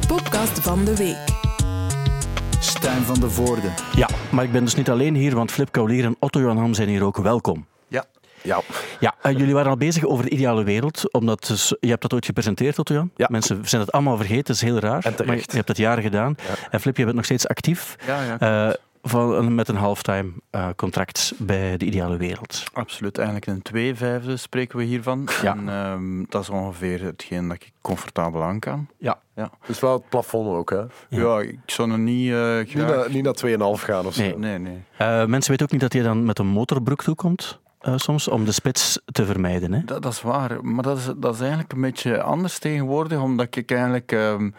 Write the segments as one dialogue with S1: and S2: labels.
S1: de podcast van de week.
S2: Stijn van de Voorde.
S3: Ja, maar ik ben dus niet alleen hier, want Flip Kaulier en Otto Jan Ham zijn hier ook welkom.
S2: Ja.
S4: Ja.
S3: Ja, uh, jullie waren al bezig over de ideale wereld, omdat dus, je hebt dat ooit gepresenteerd, Otto Jan.
S4: Ja.
S3: Mensen zijn het allemaal vergeten, dat is heel raar.
S4: En terecht.
S3: Maar je hebt het jaren gedaan. En Flip, je bent nog steeds actief.
S2: Ja, ja.
S3: eh, van, met een halftime eh, contract bij de ideale wereld.
S2: Absoluut. Eigenlijk een twee vijfde spreken we hiervan.
S3: Ja.
S2: En ehm, dat is ongeveer hetgeen dat ik comfortabel aan kan.
S3: Ja.
S2: Ja,
S4: Dus wel het plafond ook, hè?
S2: ja. ik zou nog niet eh graag...
S4: Niet naar, niet naar 2,5 gaan of zo.
S3: Nee.
S2: Nee, nee.
S3: Eh, mensen weten ook niet dat je dan met een motorbroek toekomt, eh, soms, om de spits te vermijden. Hè?
S2: Dat, dat is waar. Maar dat is, dat is eigenlijk een beetje anders tegenwoordig, omdat ik eigenlijk ehm,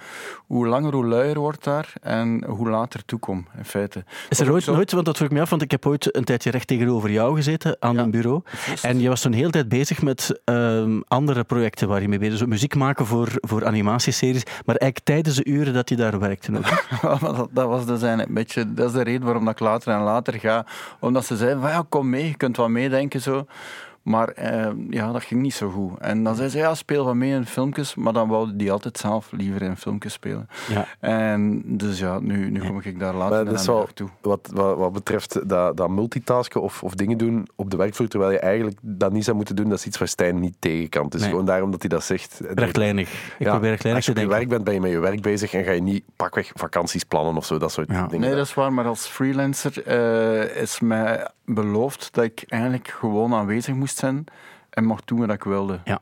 S2: hoe langer hoe luier word daar en hoe later toekom, in feite.
S3: Is er ooit
S2: zo-
S3: nooit, want dat vroeg ik me af, want ik heb ooit een tijdje recht tegenover jou gezeten aan
S2: Ja.
S3: een bureau. En je was toen hele tijd bezig met ehm, andere projecten waar je mee bezig was. Muziek maken voor, voor animatieseries, maar eigenlijk tijdens de uren dat je daar werkte. Ook.
S2: Dat was dus eigenlijk een beetje, dat is de reden waarom dat ik later en later ga. Omdat ze zeiden van ja, kom mee, je kunt wat meedenken zo. Maar eh, ja, dat ging niet zo goed. En dan zei ze ja, speel wat mee in filmpjes, maar dan wou die altijd zelf liever in filmpjes spelen.
S3: Ja.
S2: En dus ja, nu, nu kom ik daar later
S4: Maar
S2: in
S4: dat is
S2: aan de
S4: wel,
S2: dag toe.
S4: wat, wat, wat betreft dat, dat multitasken of, of dingen doen op de werkvloer, terwijl je eigenlijk dat niet zou moeten doen, dat is iets waar Stijn niet tegen kan. Het is
S3: Nee.
S4: gewoon daarom dat hij dat zegt.
S3: Rechtlijnig. Ik
S4: Ja,
S3: probeer rechtlijnig
S4: Als je op je werk bent, ben je met je werk bezig en ga je niet pakweg vakanties plannen of zo, dat soort
S3: Ja.
S4: dingen.
S2: Nee, dat is waar, maar als freelancer eh, is mij beloofd dat ik eigenlijk gewoon aanwezig moest zijn en mocht doen wat ik wilde.
S3: Ja.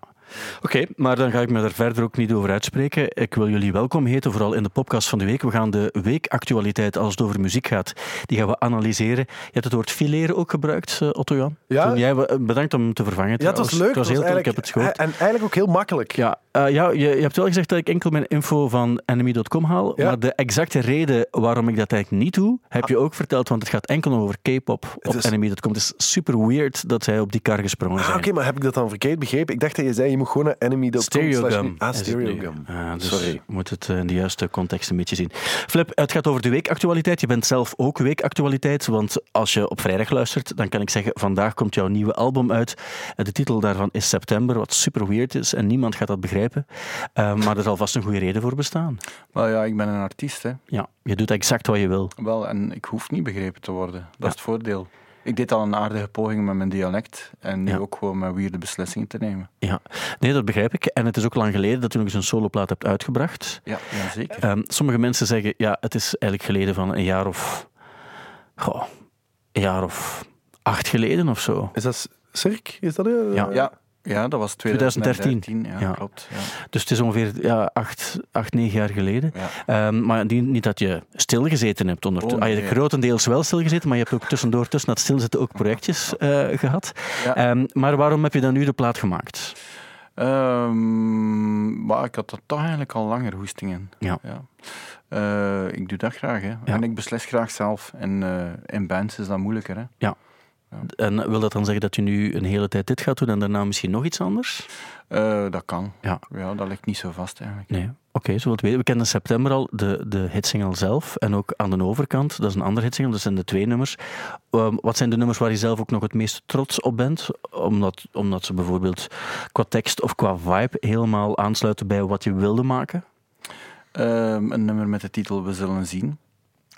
S3: Oké, maar dan ga ik me daar verder ook niet over uitspreken. Ik wil jullie welkom heten, vooral in de podcast van de week. We gaan de weekactualiteit, als het over muziek gaat, die gaan we analyseren. Je hebt het woord fileren ook gebruikt, eh, Otto Jan.
S4: Ja.
S3: Jij, eh, bedankt om te vervangen.
S4: Ja, het was leuk.
S3: Het was heel tof, ik heb het gehoord.
S4: En eigenlijk ook heel makkelijk.
S3: Ja, eh, ja je, je hebt wel gezegd dat ik enkel mijn info van enemy.com haal.
S4: Ja.
S3: Maar de exacte reden waarom ik dat eigenlijk niet doe, heb je ook verteld. Want het gaat enkel over K-pop op enemy.com. Het is super weird dat zij op die kar gesprongen
S4: Ah,
S3: zijn.
S4: Oké, maar heb ik dat dan verkeerd begrepen? Ik dacht dat je zei, je moet gewoon naar enemy.com.
S3: Stereogum.
S4: slash- Ah. Stereogum.
S3: Ah, dus
S4: Sorry.
S3: je moet het eh, in de juiste context een beetje zien. Flip, het gaat over de weekactualiteit. Je bent zelf ook weekactualiteit, want als je op vrijdag luistert, dan kan ik zeggen, vandaag komt jouw nieuwe album uit. Eh, De titel daarvan is September, wat super weird is en niemand gaat dat begrijpen. Eh, maar er zal vast een goede reden voor bestaan.
S2: Maar ja, ik ben een artiest, hè.
S3: Ja, je doet exact wat je wil.
S2: Wel, en ik hoef niet begrepen te worden. Dat is het voordeel. Ik deed al een aardige poging met mijn dialect en nu
S3: Ja.
S2: ook gewoon met weirde beslissingen te nemen.
S3: Ja, nee, dat begrijp ik. En het is ook lang geleden dat je nog eens een soloplaat hebt uitgebracht.
S2: Ja, ja zeker.
S3: Ehm, sommige mensen zeggen, ja, het is eigenlijk geleden van een jaar of... Goh, een jaar of acht geleden of zo.
S4: Is dat Cirque? Is dat eh,
S3: Ja.
S2: Ja, ja, dat was
S3: 2013.
S2: 2013. Ja,
S3: Ja.
S2: klopt. Ja.
S3: Dus het is ongeveer ja, acht, acht, negen jaar geleden.
S2: Ja.
S3: Ehm, maar niet dat je stilgezeten hebt. Onder,
S2: Oh,
S3: ah, je hebt grotendeels wel stilgezeten, maar je hebt ook tussendoor, tussen dat stilzitten, ook projectjes eh, gehad.
S2: Ja.
S3: Ehm, maar waarom heb je dan nu de plaat gemaakt?
S2: Ehm, maar ik had er toch eigenlijk al langer hoesting in.
S3: Ja.
S2: Eh, ik doe dat graag, hè. En ik beslis graag zelf. En eh, in bands is dat moeilijker, hè.
S3: En wil dat dan zeggen dat je nu een hele tijd dit gaat doen en daarna misschien nog iets anders?
S2: Eh, dat kan.
S3: Ja.
S2: ja, dat ligt niet zo vast, eigenlijk.
S3: Nee. Oké, zo wat weten. We kennen in september al de, de hitsingle zelf. En ook aan de overkant, dat is een andere hitsingle, dat zijn de twee nummers. Ehm, wat zijn de nummers waar je zelf ook nog het meest trots op bent? Omdat, omdat ze bijvoorbeeld qua tekst of qua vibe helemaal aansluiten bij wat je wilde maken?
S2: Ehm, een nummer met de titel We zullen zien.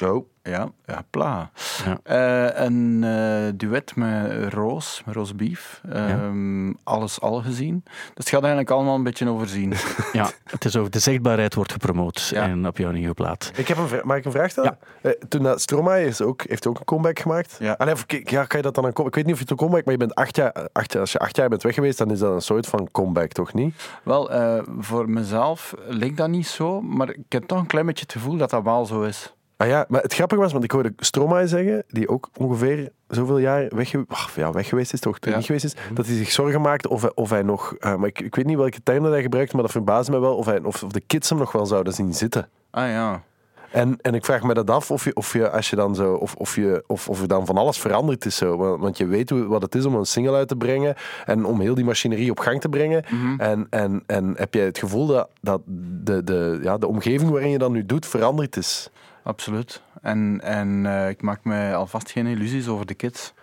S4: Oh.
S2: Ja, ja pla.
S3: Ja.
S2: Eh, een eh, duet met Roos, met Roos Beef. Ehm, Alles al gezien. Dus het gaat eigenlijk allemaal een beetje over zien.
S3: Ja, het is over de zichtbaarheid wordt gepromoot
S2: Ja.
S3: en op jouw nieuwe plaat.
S4: Ik heb een vra- mag ik een vraag stellen? Eh, toen dat Stromae is ook, heeft ook een comeback gemaakt.
S2: Ja.
S4: Ah, nee, of- ja, kan je dat dan een Ik weet niet of je het een comeback, maar je bent acht jaar, acht als je acht jaar bent weg geweest, dan is dat een soort van comeback, toch niet?
S2: Wel, eh, voor mezelf leek dat niet zo, maar ik heb toch een klein beetje het gevoel dat dat wel zo is.
S4: Ah ja, maar het grappige was, want ik hoorde Stromae zeggen, die ook ongeveer zoveel jaar weg, ach, ja, weg geweest is, toch
S2: Ja.
S4: niet geweest is, dat hij zich zorgen maakte of hij, of hij nog, eh, maar ik, ik weet niet welke term dat hij gebruikt, maar dat verbaasde me wel, of, hij, of, of de kids hem nog wel zouden zien zitten.
S2: Ah ja.
S4: En, en ik vraag me dat af of je, of je als je dan zo, of, of, je, of, of er dan van alles veranderd is zo. Want, want je weet hoe, wat het is om een single uit te brengen en om heel die machinerie op gang te brengen. en, en, en heb jij het gevoel dat, dat de, de, ja, de omgeving waarin je dat nu doet veranderd is?
S2: Absoluut. En, en eh, ik maak me alvast geen illusies over de kids.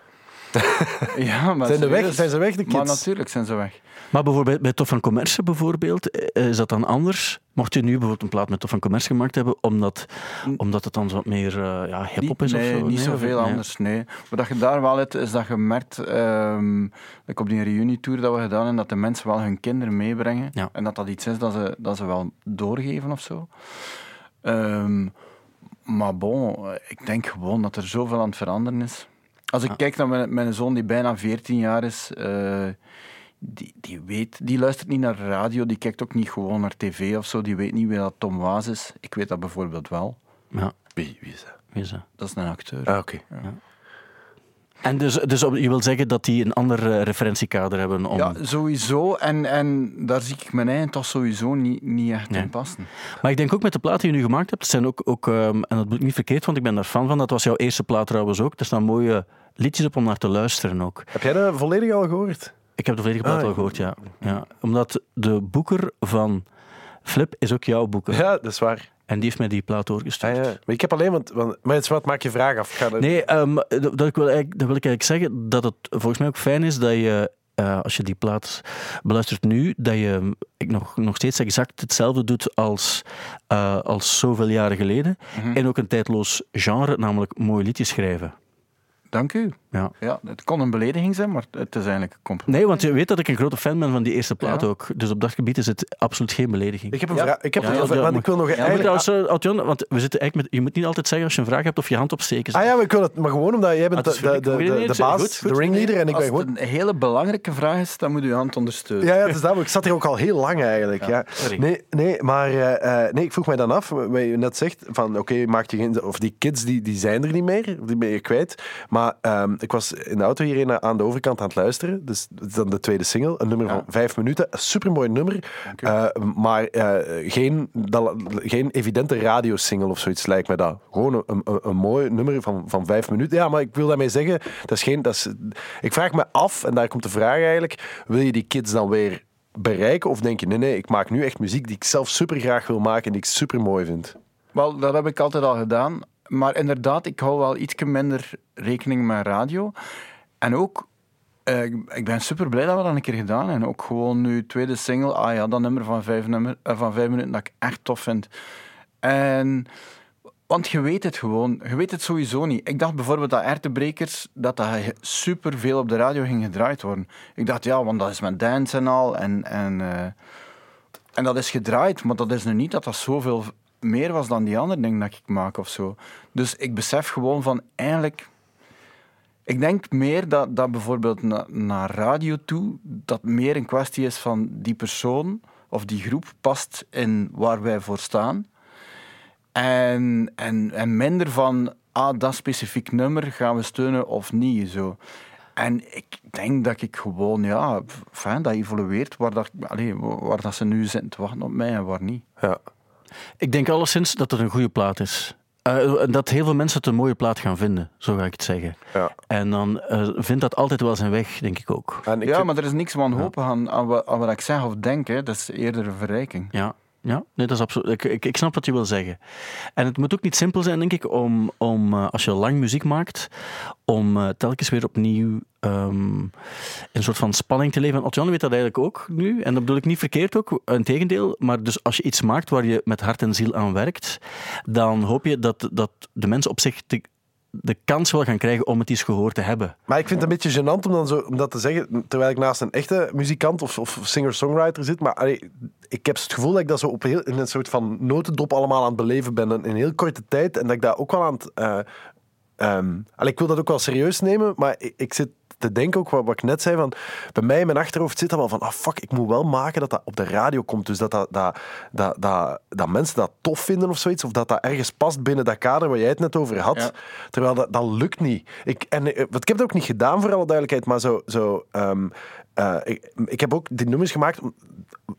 S2: Ja, maar
S4: Zijn, de weg, zijn ze weg, de kids?
S2: Maar natuurlijk zijn ze weg.
S3: Maar bijvoorbeeld bij Tof van Commerce bijvoorbeeld, eh, is dat dan anders? Mocht je nu bijvoorbeeld een plaat met Tof van Commerce gemaakt hebben, omdat, omdat het dan wat meer eh, ja, hip-hop is
S2: nee,
S3: of zo?
S2: niet
S3: Nee,
S2: zoveel
S3: nee.
S2: anders, nee. Wat dat je daar wel hebt, is dat je merkt, ehm, like op die reunietour dat we gedaan hebben, dat de mensen wel hun kinderen meebrengen.
S3: Ja.
S2: En dat dat iets is dat ze, dat ze wel doorgeven of zo. Ehm, maar bon, eh, ik denk gewoon dat er zoveel aan het veranderen is. Als ik
S3: Ah.
S2: kijk naar mijn, mijn zoon die bijna 14 jaar is, eh, die, die weet, die luistert niet naar radio, die kijkt ook niet gewoon naar tv of zo, die weet niet wie dat Tom Waas is. Ik weet dat bijvoorbeeld wel.
S3: Ja,
S4: Wie, wie is dat?
S3: wie is dat?
S2: Dat is een acteur.
S4: Ah, oké.
S3: En dus, dus op- je wil zeggen dat die een ander eh, referentiekader hebben om...
S2: Ja, sowieso. En, en daar zie ik mijn eigen toch sowieso niet, niet echt
S3: Nee.
S2: in passen.
S3: Maar ik denk ook met de platen die je nu gemaakt hebt, zijn ook, ook ehm, en dat bedoel ik niet verkeerd, want ik ben daar fan van, dat was jouw eerste plaat trouwens ook. Er staan mooie liedjes op om naar te luisteren ook.
S4: Heb jij dat volledig al gehoord?
S3: Ik heb de volledige plaat
S4: Ah,
S3: al gehoord, ja. ja. Omdat de boeker van Flip is ook jouw boeker.
S4: Ja, dat is waar.
S3: En die heeft mij die plaat
S4: Ah,
S3: doorgestuurd.
S4: ja. Maar ik heb alleen, want, want maar het is wat, maak je vraag af. Ga
S3: Nee, ehm, dat, dat ik wil dat wil ik eigenlijk zeggen dat het volgens mij ook fijn is dat je, eh, als je die plaat beluistert nu, dat je ik nog, nog steeds exact hetzelfde doet als, eh, als zoveel jaren geleden.
S2: Mhm.
S3: En ook een tijdloos genre, namelijk mooie liedjes schrijven.
S2: Dank u.
S3: Ja.
S2: Ja, het kon een belediging zijn, maar het is eigenlijk een compliment.
S3: Nee, want je weet dat ik een grote fan ben van die eerste plaat
S2: Ja.
S3: ook. Dus op dat gebied is het absoluut geen belediging.
S4: Ik heb een
S2: Ja.
S4: vraag. Ik heb
S3: Ja,
S4: een
S3: ja,
S4: vraag,
S3: ja,
S4: want
S3: maar-
S4: ik wil nog eigenlijk...
S3: trouwens, eh, want we zitten eigenlijk met, je moet niet altijd zeggen als je een vraag hebt of je hand opsteken.
S4: Ah ja, maar ik wil het, maar gewoon omdat jij bent
S3: Ah, het
S4: de, de, de,
S3: het
S4: baas,
S3: goed, goed.
S4: de ringleader, en ik
S2: Als
S4: ben
S2: het
S4: gewoon...
S2: een hele belangrijke vraag is, dan moet u je hand ondersteunen.
S4: Ja, ja, het is dat. Ik zat hier ook al heel lang eigenlijk. Ja. Nee, nee, maar eh, eh, nee, ik vroeg mij dan af, wat je net zegt, van oké, maak je geen... Of die kids, die, die zijn er niet meer, die ben je kwijt. Maar ehm, ik was in de auto hierheen aan de overkant aan het luisteren. Dus dan de tweede single, een nummer
S2: Ja.
S4: van vijf minuten. Een supermooi nummer, eh, maar eh, geen, dat, geen evidente radiosingle of zoiets lijkt me dat. Gewoon een, een, een mooi nummer van, van vijf minuten. Ja, maar ik wil daarmee zeggen, dat is geen... Dat is, ik vraag me af, en daar komt de vraag eigenlijk, wil je die kids dan weer bereiken? Of denk je, nee, nee, ik maak nu echt muziek die ik zelf super graag wil maken en die ik super mooi vind?
S2: Wel, dat heb ik altijd al gedaan. Maar inderdaad, ik hou wel iets minder rekening met radio. En ook, eh, ik- ben super blij dat we dat een keer gedaan hebben. Ook gewoon nu, tweede single, ah ja, dat nummer van vijf, nummer, eh, van vijf minuten dat ik echt tof vind. En, want je weet het gewoon, je weet het sowieso niet. Ik dacht bijvoorbeeld dat Ertebrekers, dat dat super veel op de radio ging gedraaid worden. Ik dacht, ja, want dat is met dance en al. En, en, eh, en dat is gedraaid, maar dat is nu niet dat dat zoveel meer was dan die andere dingen dat ik maak of zo. Dus ik besef gewoon van eigenlijk. Ik denk meer dat, dat bijvoorbeeld na- naar radio toe, dat meer een kwestie is van die persoon of die groep past in waar wij voor staan. En, en, en minder van, ah, dat specifiek nummer gaan we steunen of niet. Zo. En ik denk dat ik gewoon, ja, fijn, dat evolueert waar, dat, allee, waar dat ze nu zitten te wachten op mij en waar niet.
S4: Ja.
S3: Ik denk alleszins dat het een goede plaat is. Eh, dat heel veel mensen het een mooie plaat gaan vinden, zo ga ik het zeggen.
S4: Ja.
S3: En dan eh, vindt dat altijd wel zijn weg, denk ik ook.
S4: En ik
S2: ja,
S4: vind-
S2: maar er is niks wanhopig aan, aan, wat, aan wat ik zeg of denk. Hè. Dat is eerder een verrijking.
S3: Ja, ja nee, dat is absoluut. Ik, ik, ik snap wat je wil zeggen. En het moet ook niet simpel zijn, denk ik, om, om eh, als je lang muziek maakt, om eh, telkens weer opnieuw ehm, een soort van spanning te leven. En Otjan weet dat eigenlijk ook nu. En dat bedoel ik niet verkeerd ook, integendeel. Maar dus als je iets maakt waar je met hart en ziel aan werkt, dan hoop je dat, dat de mensen op zich de, de kans wel gaan krijgen om het eens gehoord te hebben.
S4: Maar ik vind het een beetje gênant om, dan zo, om dat te zeggen, terwijl ik naast een echte muzikant of, of singer-songwriter zit. Maar ik heb het gevoel dat ik dat zo op heel, in een soort van notendop allemaal aan het beleven ben in een heel korte tijd. En dat ik dat ook wel aan het... eh, ehm, ik wil dat ook wel serieus nemen, maar ik, ik zit te denken ook, wat, wat ik net zei, van, bij mij in mijn achterhoofd zit dat wel van, ah fuck, ik moet wel maken dat dat op de radio komt. Dus dat, dat, dat, dat, dat, dat mensen dat tof vinden of zoiets, of dat dat ergens past binnen dat kader waar jij het net over had.
S2: Ja.
S4: Terwijl dat, dat lukt niet. Ik, en, eh, wat ik heb het ook niet gedaan, voor alle duidelijkheid, maar zo... zo ehm, eh, ik, ik heb ook die nummers gemaakt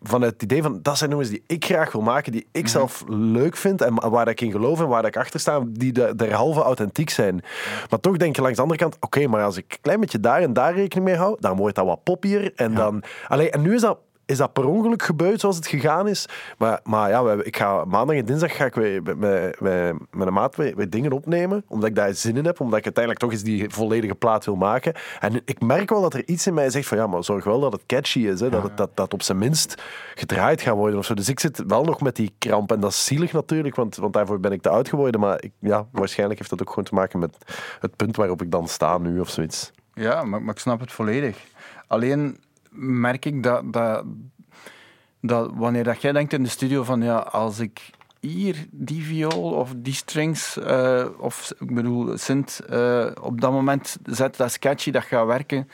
S4: vanuit het idee van dat zijn nummers die ik graag wil maken, die ik zelf leuk vind en waar ik in geloof en waar ik achter sta, die de- derhalve authentiek zijn. Maar toch denk je langs de andere kant, oké, maar als ik een klein beetje daar en daar rekening mee hou, dan wordt dat wat poppier. En, dan, allee, en nu is dat is dat per ongeluk gebeurd zoals het gegaan is? Maar, maar ja, ik ga, maandag en dinsdag ga ik weer met, met, met, met een maat weer, weer dingen opnemen. Omdat ik daar zin in heb. Omdat ik uiteindelijk toch eens die volledige plaat wil maken. En ik merk wel dat er iets in mij zegt van ja, maar zorg wel dat het catchy is. Hè, dat het dat, dat op zijn minst gedraaid gaat worden of zo. Dus ik zit wel nog met die kramp. En dat is zielig natuurlijk, want, want daarvoor ben ik te oud geworden. Maar ik, ja, waarschijnlijk heeft dat ook gewoon te maken met het punt waarop ik dan sta nu of zoiets.
S2: Ja, maar, maar ik snap het volledig. Alleen merk ik dat, dat, dat wanneer dat jij denkt in de studio van ja, als ik hier die viool of die strings eh, of ik bedoel synth eh, op dat moment zet, dat is catchy, dat gaat werken.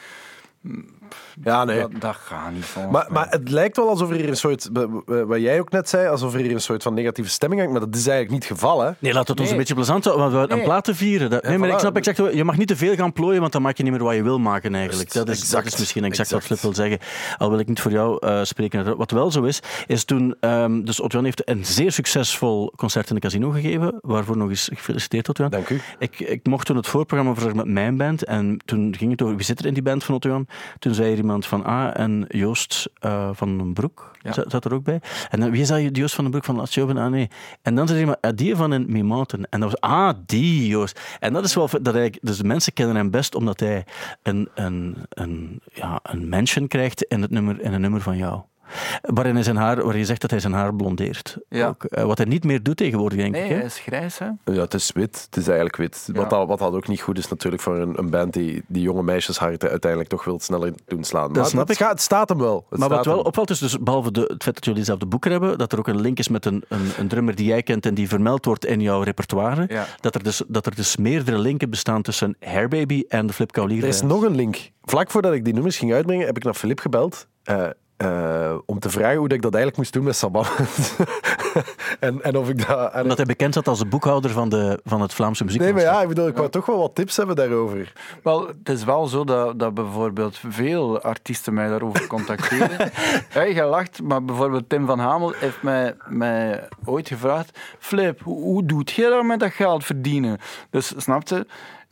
S4: Ja, nee.
S2: Dat, dat gaat niet volgens
S4: Maar,
S2: mij.
S4: maar het lijkt wel alsof er hier een soort, wat jij ook net zei, alsof er hier een soort van negatieve stemming hangt. Maar dat is eigenlijk niet het geval, hè?
S3: Nee, laat het ons een beetje plezant houden, want we een
S2: Nee.
S3: plaat te vieren. Dat, nee, maar ik snap exact, je mag niet te veel gaan plooien, want dan maak je niet meer wat je wil maken eigenlijk. Dat is, dat
S4: exact,
S3: is misschien exact, wat. Flip wil zeggen. Al wil ik niet voor jou eh, spreken. Wat wel zo is, is toen... ehm dus Otwan heeft een zeer succesvol concert in de casino gegeven, waarvoor nog eens gefeliciteerd, Otwan.
S4: Dank u.
S3: Ik, ik mocht toen het voorprogramma verzorgen met mijn band. En toen ging het over wie zit er in die band van Otto Jan. Toen zei er iemand van ah, en Joost eh, van den Broek
S2: Ja.
S3: zat, er ook bij. En dan, wie is dat? Joost van den Broek van Last Joven? Ah nee. En dan zei iemand, ah, die van in Mimaten. En dat was, ah, die Joost. En dat is wel dat eigenlijk, dus de mensen kennen hem best omdat hij een, een, een, ja, een mention krijgt in, het nummer, in een nummer van jou. Waarin hij zijn haar, waar je zegt dat hij zijn haar blondeert.
S2: Ja.
S3: Ook, eh, wat hij niet meer doet tegenwoordig, denk
S2: Nee,
S3: ik. Hè?
S2: hij is grijs, hè?
S4: Ja, het is wit. Het is eigenlijk wit.
S2: Ja.
S4: Wat, dat, wat dat ook niet goed is natuurlijk voor een, een band die, die jonge meisjes harten uiteindelijk toch wil sneller doen slaan. Maar
S3: snap
S4: het,
S3: ik.
S4: gaat- het staat hem wel. Het
S3: Maar wat
S4: staat
S3: wel
S4: hem.
S3: opvalt is, dus behalve de, het feit dat jullie dezelfde boeken hebben, dat er ook een link is met een, een, een drummer die jij kent en die vermeld wordt in jouw repertoire.
S2: Ja.
S3: Dat, er dus, dat er dus meerdere linken bestaan tussen Hairbaby en de Flip Kaulier.
S4: Er is nog een link. Vlak voordat ik die nummers ging uitbrengen, heb ik naar Filip gebeld. eh, eh, om te vragen hoe dat ik dat eigenlijk moest doen met Saban. en, en of ik dat... en-
S3: Omdat hij bekend zat als de boekhouder van, de, van het Vlaamse muziek.
S4: nee, maar ja, ik bedoel, ik wou toch wel wat tips hebben daarover.
S2: Wel, het is wel zo dat, dat bijvoorbeeld veel artiesten mij daarover contacteren. ja, je lacht, maar bijvoorbeeld Tim van Hamel heeft mij, mij ooit gevraagd: Flip, hoe, hoe doet je dat met dat geld verdienen? Dus snap je?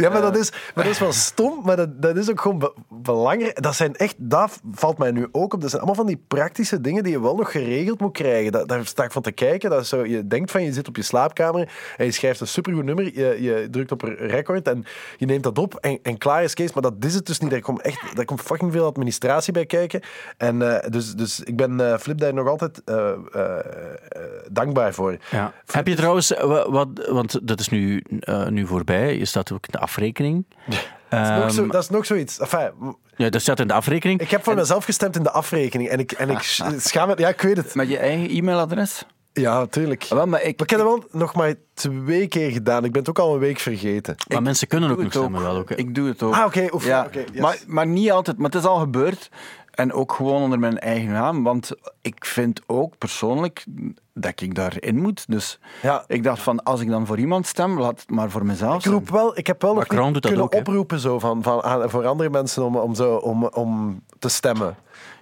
S4: Ja, maar
S2: Eh,
S4: dat is, maar dat is wel stom, maar dat, dat is ook gewoon be- belangrijk. Dat zijn echt, dat valt mij nu ook op. Dat zijn allemaal van die praktische dingen die je wel nog geregeld moet krijgen. Dat, daar sta ik van te kijken. Dat zo, je denkt van, je zit op je slaapkamer en je schrijft een supergoed nummer. Je, je drukt op record en je neemt dat op en, en klaar is Kees. Maar dat is het dus niet. Daar komt echt, daar komt fucking veel administratie bij kijken. En eh, dus, dus ik ben eh, Flip daar nog altijd eh, eh, eh, dankbaar voor.
S3: Ja. Heb je trouwens, eh, wa- wat, want dat is nu, eh, nu voorbij, je staat ook in de afrekening.
S4: Dat is, nog zo,
S3: Ehm,
S4: dat is nog zoiets. Enfin,
S3: ja, dat staat in de afrekening.
S4: Ik heb voor mezelf gestemd in de afrekening. En ik, en ik sch- schaam me... Ja, ik weet het.
S2: Met je eigen e-mailadres?
S4: Ja, tuurlijk.
S2: Wel, maar ik,
S4: Maar ik heb het wel nog maar twee keer gedaan. Ik ben het ook al een week vergeten.
S3: maar mensen kunnen ook nog stemmen wel ook. hè.
S2: Ik doe het ook.
S4: Ah, oké. oef,
S2: Ja,
S4: yes.
S2: maar, maar niet altijd. Maar het is al gebeurd. En ook gewoon onder mijn eigen naam. Want ik vind ook persoonlijk dat ik daarin moet. Dus
S4: Ja.
S2: ik dacht van, als ik dan voor iemand stem, laat het maar voor mezelf
S4: Ik roep wel, ik heb wel nog kunnen
S3: ook,
S4: oproepen zo van, van, aan, voor andere mensen om, om, zo, om, om te stemmen.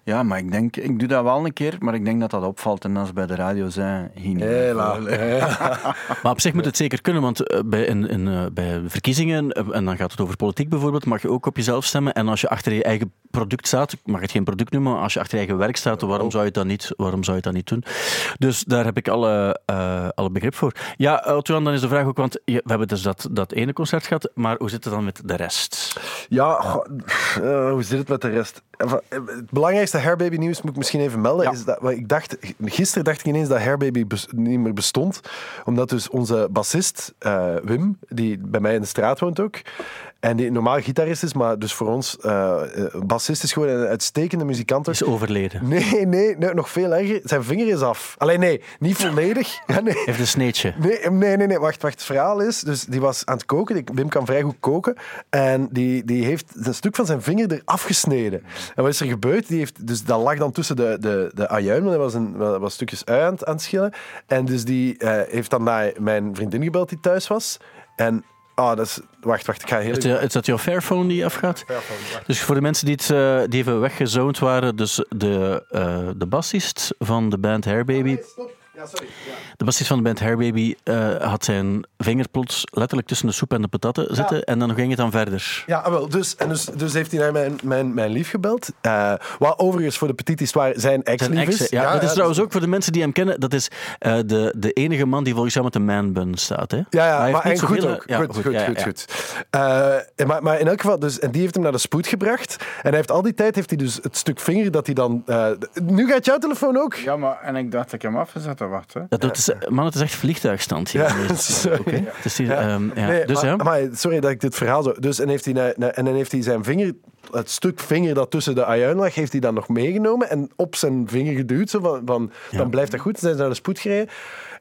S2: Ja, maar ik denk, ik doe dat wel een keer, maar ik denk dat dat opvalt. En als bij de radio zijn, hier niet.
S4: Hela.
S3: Maar op zich moet het zeker kunnen, want eh, bij, in, in, eh, bij verkiezingen, eh, en dan gaat het over politiek bijvoorbeeld, mag je ook op jezelf stemmen. En als je achter je eigen product staat, ik mag het geen product noemen, maar als je achter je eigen werk staat, waarom zou je dat niet, waarom zou je dat niet doen? Dus daar heb ik alle, eh, alle begrip voor. Ja, Otwan, dan is de vraag ook, want je- we hebben dus dat, dat ene concert gehad, maar hoe zit het dan met de rest?
S4: Ja, goh, eh, hoe zit het met de rest? Het belangrijkste Hairbaby nieuws moet ik misschien even melden.
S3: Ja.
S4: Is dat, ik dacht, gisteren dacht ik ineens dat Hairbaby bes- niet meer bestond. Omdat dus onze bassist eh, Wim, die bij mij in de straat woont ook. En die normaal gitarist is, maar dus voor ons eh, eh, bassist is gewoon een uitstekende muzikant.
S3: Is overleden.
S4: Nee, nee, nee, nog veel erger. Zijn vinger is af. Alleen nee, niet volledig. Ja, nee.
S3: Heeft een sneetje.
S4: Nee, nee, nee, nee, wacht, wacht. Het verhaal is, dus die was aan het koken. Wim kan vrij goed koken. En die, die heeft een stuk van zijn vinger eraf gesneden. En wat is er gebeurd? Die heeft, dus dat lag dan tussen de, de, de ajuin, want hij was, een, was stukjes ui aan, het- aan het schillen. En dus die eh, heeft dan naar mijn vriendin gebeld die thuis was. En, ah, dat is, wacht, wacht, ik ga heel
S3: Is,
S4: even...
S3: dat- is dat jouw Fairphone die afgaat? Dus voor de mensen die, het, eh, die even weggezoond waren, dus de, eh, de bassist van de band Hairbaby.
S4: Ja, sorry.
S3: De bassist van de band Hairbaby uh, had zijn vinger plots letterlijk tussen de soep en de patatten zitten. En dan ging het dan verder.
S4: Ja, ah, wel. Dus, en dus, dus heeft hij naar mijn, mijn, mijn lief gebeld. Uh, wat overigens voor de petit histoire zijn ex-lief is.
S3: Ja, ja, dat is trouwens ook voor de mensen die hem kennen. Dat is uh, de, de enige man die volgens jou met de man-bun staat. Hè?
S4: Ja, ja maar en goed ook. Ja, goed, goed, goed. maar, maar in elk geval, dus, en die heeft hem naar de spoed gebracht. En hij heeft al die tijd heeft hij dus het stuk vinger dat hij dan... nu gaat jouw telefoon ook.
S2: Ja, maar en ik dacht dat ik hem afgezet wachten.
S3: Dat doet, ja. Man, het is echt vliegtuigstand hier. Ja, sorry. Okay. Dus, die, ja. Um, ja.
S4: Nee,
S3: dus,
S4: maar, maar, sorry dat ik dit verhaal zo... Dus, en, heeft hij, en dan heeft hij zijn vinger, het stuk vinger dat tussen de ajuin lag, heeft hij dan nog meegenomen en op zijn vinger geduwd. Zo van, van Dan blijft dat goed. Dan zijn ze naar de spoed gereden.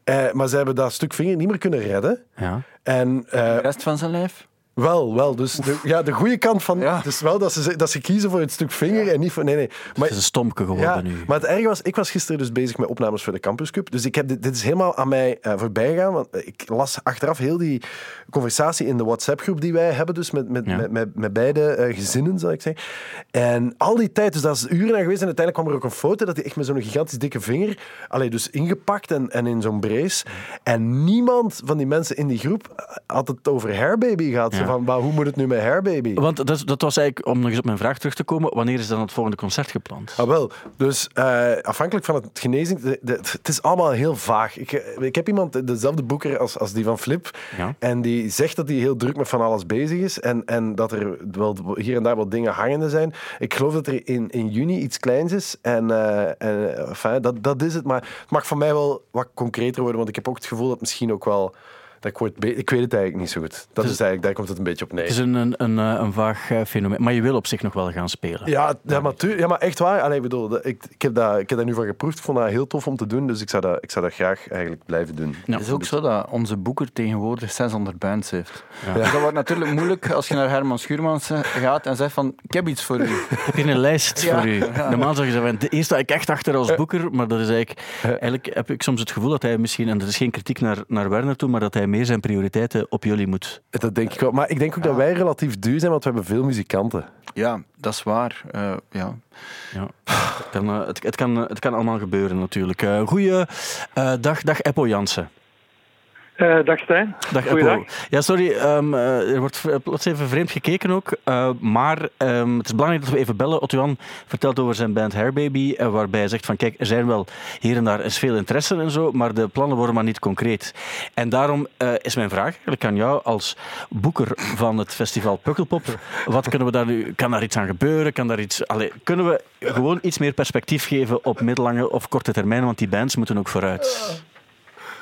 S4: Uh, maar ze hebben dat stuk vinger niet meer kunnen redden.
S3: Ja.
S4: En, uh,
S2: de rest van zijn lijf?
S4: Wel, wel. Dus de, ja, de goede kant van... Ja. Dus wel dat ze, dat ze kiezen voor het stuk vinger en niet voor... Nee, nee.
S3: Maar, het is een stomke geworden
S4: ja,
S3: nu.
S4: Maar het erge was, ik was gisteren dus bezig met opnames voor de Campus Cup. Dus ik heb dit, dit is helemaal aan mij uh, voorbij gegaan. Want ik las achteraf heel die conversatie in de WhatsApp-groep die wij hebben. Dus met, met, met, met, met, beide uh, gezinnen, zal ik zeggen. En al die tijd, dus dat is uren aan geweest. En uiteindelijk kwam er ook een foto dat hij echt met zo'n gigantisch dikke vinger... Allee, dus ingepakt en, en in zo'n brace. En niemand van die mensen in die groep had het over hairbaby gehad. Van, hoe moet het nu met Hairbaby.
S3: Want dat, dat was eigenlijk, om nog eens op mijn vraag terug te komen, wanneer is dan het volgende concert gepland?
S4: Ah, wel. Dus uh, afhankelijk van het genezing, de, de, het is allemaal heel vaag. Ik, ik heb iemand, dezelfde boeker als, als die van Flip,
S3: ja.
S4: en die zegt dat hij heel druk met van alles bezig is en, en dat er wel hier en daar wat dingen hangende zijn. Ik geloof dat er in, in juni iets kleins is en, uh, en enfin, dat, dat is het. Maar het mag van mij wel wat concreter worden, want ik heb ook het gevoel dat misschien ook wel dat ik, ik weet het eigenlijk niet zo goed. Dat is, is, eigenlijk, daar komt het een beetje op neer.
S3: Het is een, een, een, een vaag eh, fenomeen. Maar je wil op zich nog wel gaan spelen.
S4: Ja, ja, maar, tu- ja maar echt waar. Allee, bedoel, ik, ik, heb dat, ik heb daar nu van geproefd. Ik vond dat heel tof om te doen. Dus ik zou dat, ik zou dat graag eigenlijk blijven doen.
S2: Ja. Het is ook zo dat onze boeker tegenwoordig 600 bands heeft. Ja. Dus dat wordt natuurlijk moeilijk als je naar Herman Schuurmans gaat en zegt van, ik heb iets voor u.
S3: heb je een lijst voor u? Normaal zeggen ze, de eerste ik echt achter als boeker. Maar dat is eigenlijk, eigenlijk heb ik soms het gevoel dat hij misschien, en dat is geen kritiek naar, naar Werner toe, maar dat hij meer zijn prioriteiten op jullie moet.
S4: Dat denk ik wel. Maar ik denk ook dat wij relatief duur zijn, want we hebben veel muzikanten.
S2: Ja, dat is waar. Uh, ja.
S3: Ja. Het, kan, uh, het, het, kan, het kan allemaal gebeuren natuurlijk. Uh, goeie dag, dag Eppo Jansen.
S1: Uh, dag Stijn.
S3: Dag. Ja, sorry, um, uh, er wordt plots even vreemd gekeken ook. Uh, maar um, het is belangrijk dat we even bellen. Otto vertelt over zijn band Hairbaby, waarbij hij zegt van kijk, er zijn wel hier en daar is veel interesse en zo, maar de plannen worden maar niet concreet. En daarom is mijn vraag eigenlijk aan jou als boeker van het festival Pukkelpop. Wat kunnen we daar nu, kan daar iets aan gebeuren? Kan daar iets, allez, kunnen we gewoon iets meer perspectief geven op middellange of korte termijn, want die bands moeten ook vooruit.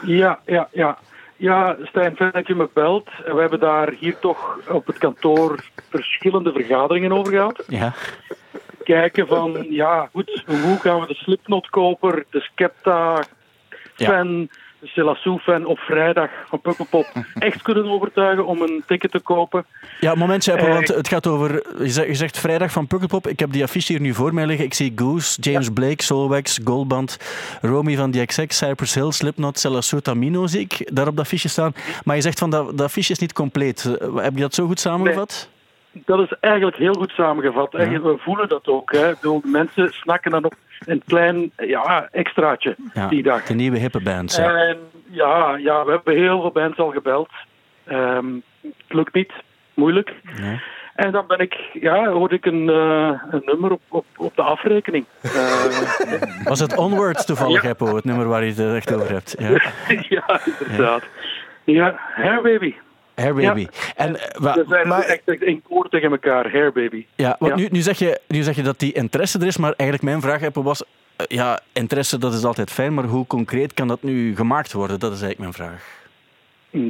S1: Ja, ja, ja. Ja, Stijn, fijn dat je me belt. We hebben daar hier toch op het kantoor verschillende vergaderingen over gehad.
S3: Ja.
S1: Kijken van, ja, goed, hoe gaan we de Slipknot-koper, de Skepta-fan, de Selassou-fan op vrijdag van Pukkelpop echt kunnen overtuigen om een ticket te kopen.
S3: Ja, momentje, Apple, want het gaat over... Je zegt, vrijdag van Pukkelpop. Ik heb die affiche hier nu voor mij liggen. Ik zie Goose, James ja. Blake, Solwax, Goldband, Romy van the XX, Cypress Hill, Slipknot, Selassou, Tamino zie ik daar op dat affiche staan. Maar je zegt van, dat, dat affiche is niet compleet. Heb je dat zo goed samengevat?
S1: Nee. Dat is eigenlijk heel goed samengevat. Ja. We voelen dat ook. Hè. De mensen snakken dan op een klein ja, extraatje
S3: ja,
S1: die dag.
S3: De nieuwe hippe bands.
S1: Ja. En ja, ja, we hebben heel veel bands al gebeld. Um, het lukt niet. Moeilijk. En dan ben ik, ja, hoorde ik een, uh, een nummer op, op, op de afrekening. Uh,
S3: Was het Onwards toevallig, ja. Het nummer waar je het echt over hebt? Ja,
S1: ja inderdaad. Ja, Hair Baby.
S3: Hair Baby.
S1: Ja.
S3: En,
S1: uh, we zijn maar, echt in koor tegen elkaar, Hair Baby.
S3: Ja, want ja. Nu, nu, zeg je, nu zeg je dat die interesse er is, maar eigenlijk mijn vraag was... Ja, interesse dat is altijd fijn, maar hoe concreet kan dat nu gemaakt worden? Dat is eigenlijk mijn vraag.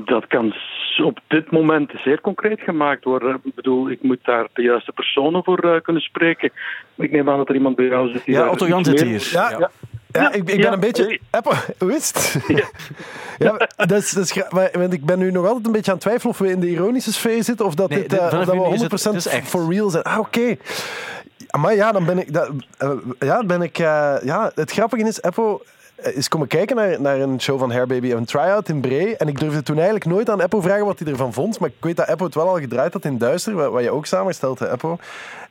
S1: Dat kan op dit moment zeer concreet gemaakt worden. Ik bedoel, ik moet daar de juiste personen voor uh, kunnen spreken. Ik neem aan dat er iemand bij jou zit. Die
S3: ja, Otto Jan zit hier.
S4: Ja, ja. Ja. ik, ik, ben ja, een beetje... Apple, wist? Ja. ja, dat is, dat is, want ik ben nu nog altijd een beetje aan het twijfelen of we in de ironische sfeer zitten of dat, nee, dit, uh, dat we 100% het, for real zijn. Ah, oké. Okay. Maar ja, dan ben ik... Dat, uh, ja, ben ik uh, ja, het grappige is, Apple is komen kijken naar, naar een show van Hair Baby, een try-out in Bree. En ik durfde toen eigenlijk nooit aan Eppo vragen wat hij ervan vond. Maar ik weet dat Eppo het wel al gedraaid had in Duister, wat, wat je ook samenstelt, hè, Eppo.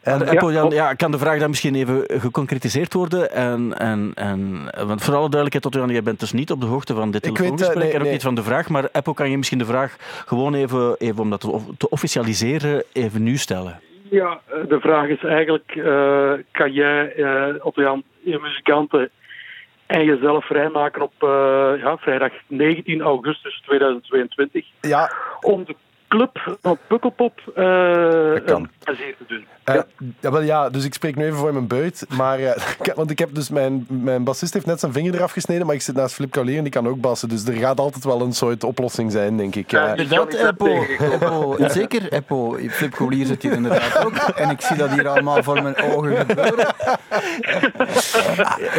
S4: En,
S3: Maar Eppo, ja, kan de vraag dan misschien even geconcretiseerd worden? En, en, en, want voor alle duidelijkheid, tot jij bent dus niet op de hoogte van dit
S4: Ik weet,
S3: telefoongesprek
S4: eh, nee,
S3: en ook
S4: nee.
S3: niet van de vraag. Maar Eppo, kan je misschien de vraag gewoon even, even om dat te, officialiseren, even nu stellen?
S1: Ja, eh, de vraag is eigenlijk, eh, kan jij, eh Otto-Jan, je muzikanten en jezelf vrijmaken op eh, ja, vrijdag 19 augustus 2022
S4: ja,
S1: om de club van Pukkelpop eh
S4: kan.
S1: een plezier te doen.
S4: Eh,
S1: Ja.
S4: ja, wel, ja, dus ik spreek nu even voor mijn buit. Maar, eh, want ik heb dus mijn, mijn bassist heeft net zijn vinger eraf gesneden, maar ik zit naast Flip Kaulier en die kan ook bassen. Dus er gaat altijd wel een soort oplossing zijn, denk ik.
S1: Ja,
S4: Eh,
S2: Inderdaad, Eppo. Zeker, Eppo. Flip Collier zit hier inderdaad ook. En ik zie dat hier allemaal voor mijn ogen gebeuren.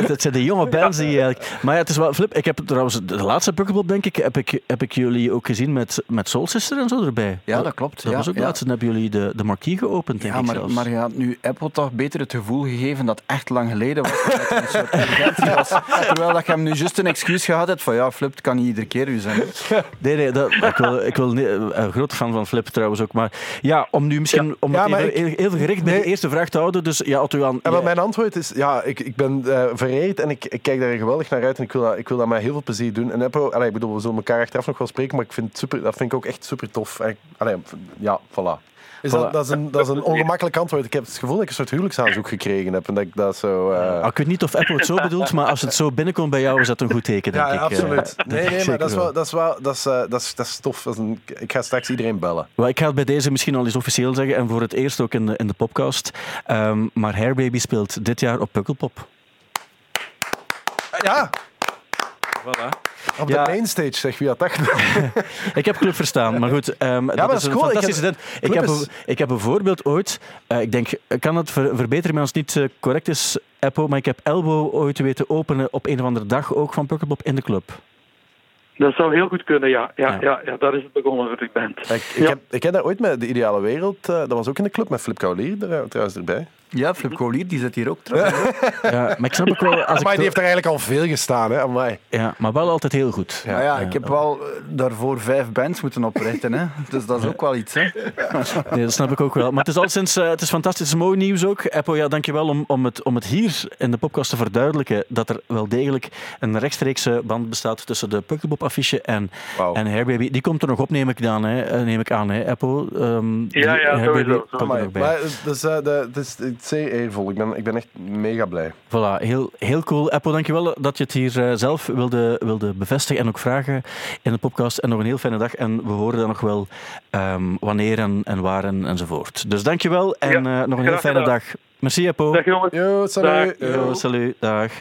S3: Het zijn de jonge bands die eigenlijk... Maar ja, het is wel... Flip, ik heb trouwens de laatste Pukkelpop, denk ik, heb ik, heb ik jullie ook gezien met, met Soul Sister en zo erbij.
S2: Ja, dat klopt.
S3: Dat
S2: ja,
S3: was ook
S2: ja.
S3: laatst. Dan hebben jullie de, de marquee geopend, denk
S2: Ja,
S3: ik
S2: maar,
S3: zelfs.
S2: maar je had nu Apple toch beter het gevoel gegeven dat echt lang geleden was. Dat een soort urgentie was. Terwijl dat je hem nu juist een excuus gehad hebt van ja, Flip, kan niet iedere keer u zijn.
S3: Nee, nee, dat, ik wil, ik wil niet- een grote fan van Flip trouwens ook. Maar ja, om nu misschien om
S4: Ja,
S3: het
S4: maar
S3: even,
S4: ik-
S3: heel, heel gericht bij
S4: Nee.
S3: de eerste vraag te houden. Dus ja, Otto Jan,
S4: En wel,
S3: jij-
S4: mijn antwoord is, ja, ik, ik ben eh, vereerd en ik, ik kijk daar geweldig naar uit en ik wil dat, ik wil dat met heel veel plezier doen. En Eppo, allee, ik bedoel, we zullen elkaar achteraf nog wel spreken, maar ik vind het super, dat vind ik ook echt super tof. En ik- allee, ja, voilà. Is
S3: Voilà.
S4: Dat, dat, is een, dat is een ongemakkelijk antwoord. Ik heb het gevoel dat ik een soort huwelijksaanzoek gekregen heb en dat ik dat zo... eh,
S3: ik weet niet of Apple het zo bedoelt, maar als het zo binnenkomt bij jou, is dat een goed teken, denk
S4: ja,
S3: ik.
S4: ja, absoluut.
S3: Eh,
S4: nee, nee, maar dat is wel, dat is wel, dat is, eh, dat is, dat is tof. Dat is een, ik ga straks iedereen bellen.
S3: Wel, ik ga het bij deze misschien al eens officieel zeggen en voor het eerst ook in de, in de podcast. Ehm, maar Hairbaby speelt dit jaar op Pukkelpop.
S4: Ja,
S3: Voilà.
S4: Op
S3: Ja.
S4: de mainstage, zeg wie had dat gedaan?
S3: Ik heb Club verstaan, maar goed, ehm, dat,
S4: maar dat
S3: is een
S4: cool. Ik
S3: fantastische
S4: heb-.
S3: Ik heb,
S4: is-
S3: ik heb bijvoorbeeld ooit, eh, ik denk, ik kan het ver- verbeteren als het niet eh, correct is, Eppo, maar ik heb Elbow ooit weten openen op een of andere dag ook van Pukkelpop in de club.
S1: Dat zou heel goed kunnen, ja. Ja,
S3: Ja.
S1: ja. ja, daar is het begonnen voor de band.
S4: Ik, ik,
S1: Ja.
S4: heb, ik heb dat ooit met De Ideale Wereld, eh, dat was ook in de club met Flip Kaulier er, trouwens erbij.
S2: Ja, Flip Collier, die zit hier ook trouwens.
S3: Ja, maar ik snap ook wel, als ik
S4: Maar die heeft er eigenlijk al veel gestaan, hè, amai.
S3: ja, maar wel altijd heel goed.
S2: Ja, ja, ik heb wel eh, daarvoor vijf bands moeten oprichten. Hè. Dus dat is ook wel iets. Hè.
S3: Nee, dat snap ik ook wel. Maar het is al sinds, eh, het is fantastisch het is mooi nieuws ook. Apple, ja, dankjewel om, om, het, om het hier in de podcast te verduidelijken dat er wel degelijk een rechtstreekse band bestaat tussen de Pukkelpop affiche en,
S4: Wauw.
S3: en Hairbaby. Die komt er nog op, neem ik, dan, hè, eh, neem ik aan, hè, Apple. Ehm, die
S1: Ja, ja,
S3: Hairbaby
S1: sowieso,
S3: komt er
S4: Amai,
S3: nog bij.
S4: maar het is, eh, de, het zeer eervol. Ik ben, ik ben echt mega blij.
S3: Voilà, heel, heel cool. Apple, dankjewel dat je het hier eh, zelf wilde, wilde bevestigen en ook vragen in de podcast. En nog een heel fijne dag. En we horen dan nog wel ehm, wanneer en, en waar en, enzovoort. Dus dankjewel en
S1: Ja,
S3: eh, nog een heel fijne dag. Merci, Apple.
S1: Dag jongens.
S4: Yo, salut.
S1: Dag.
S4: Yo.
S3: Yo, salut, dag.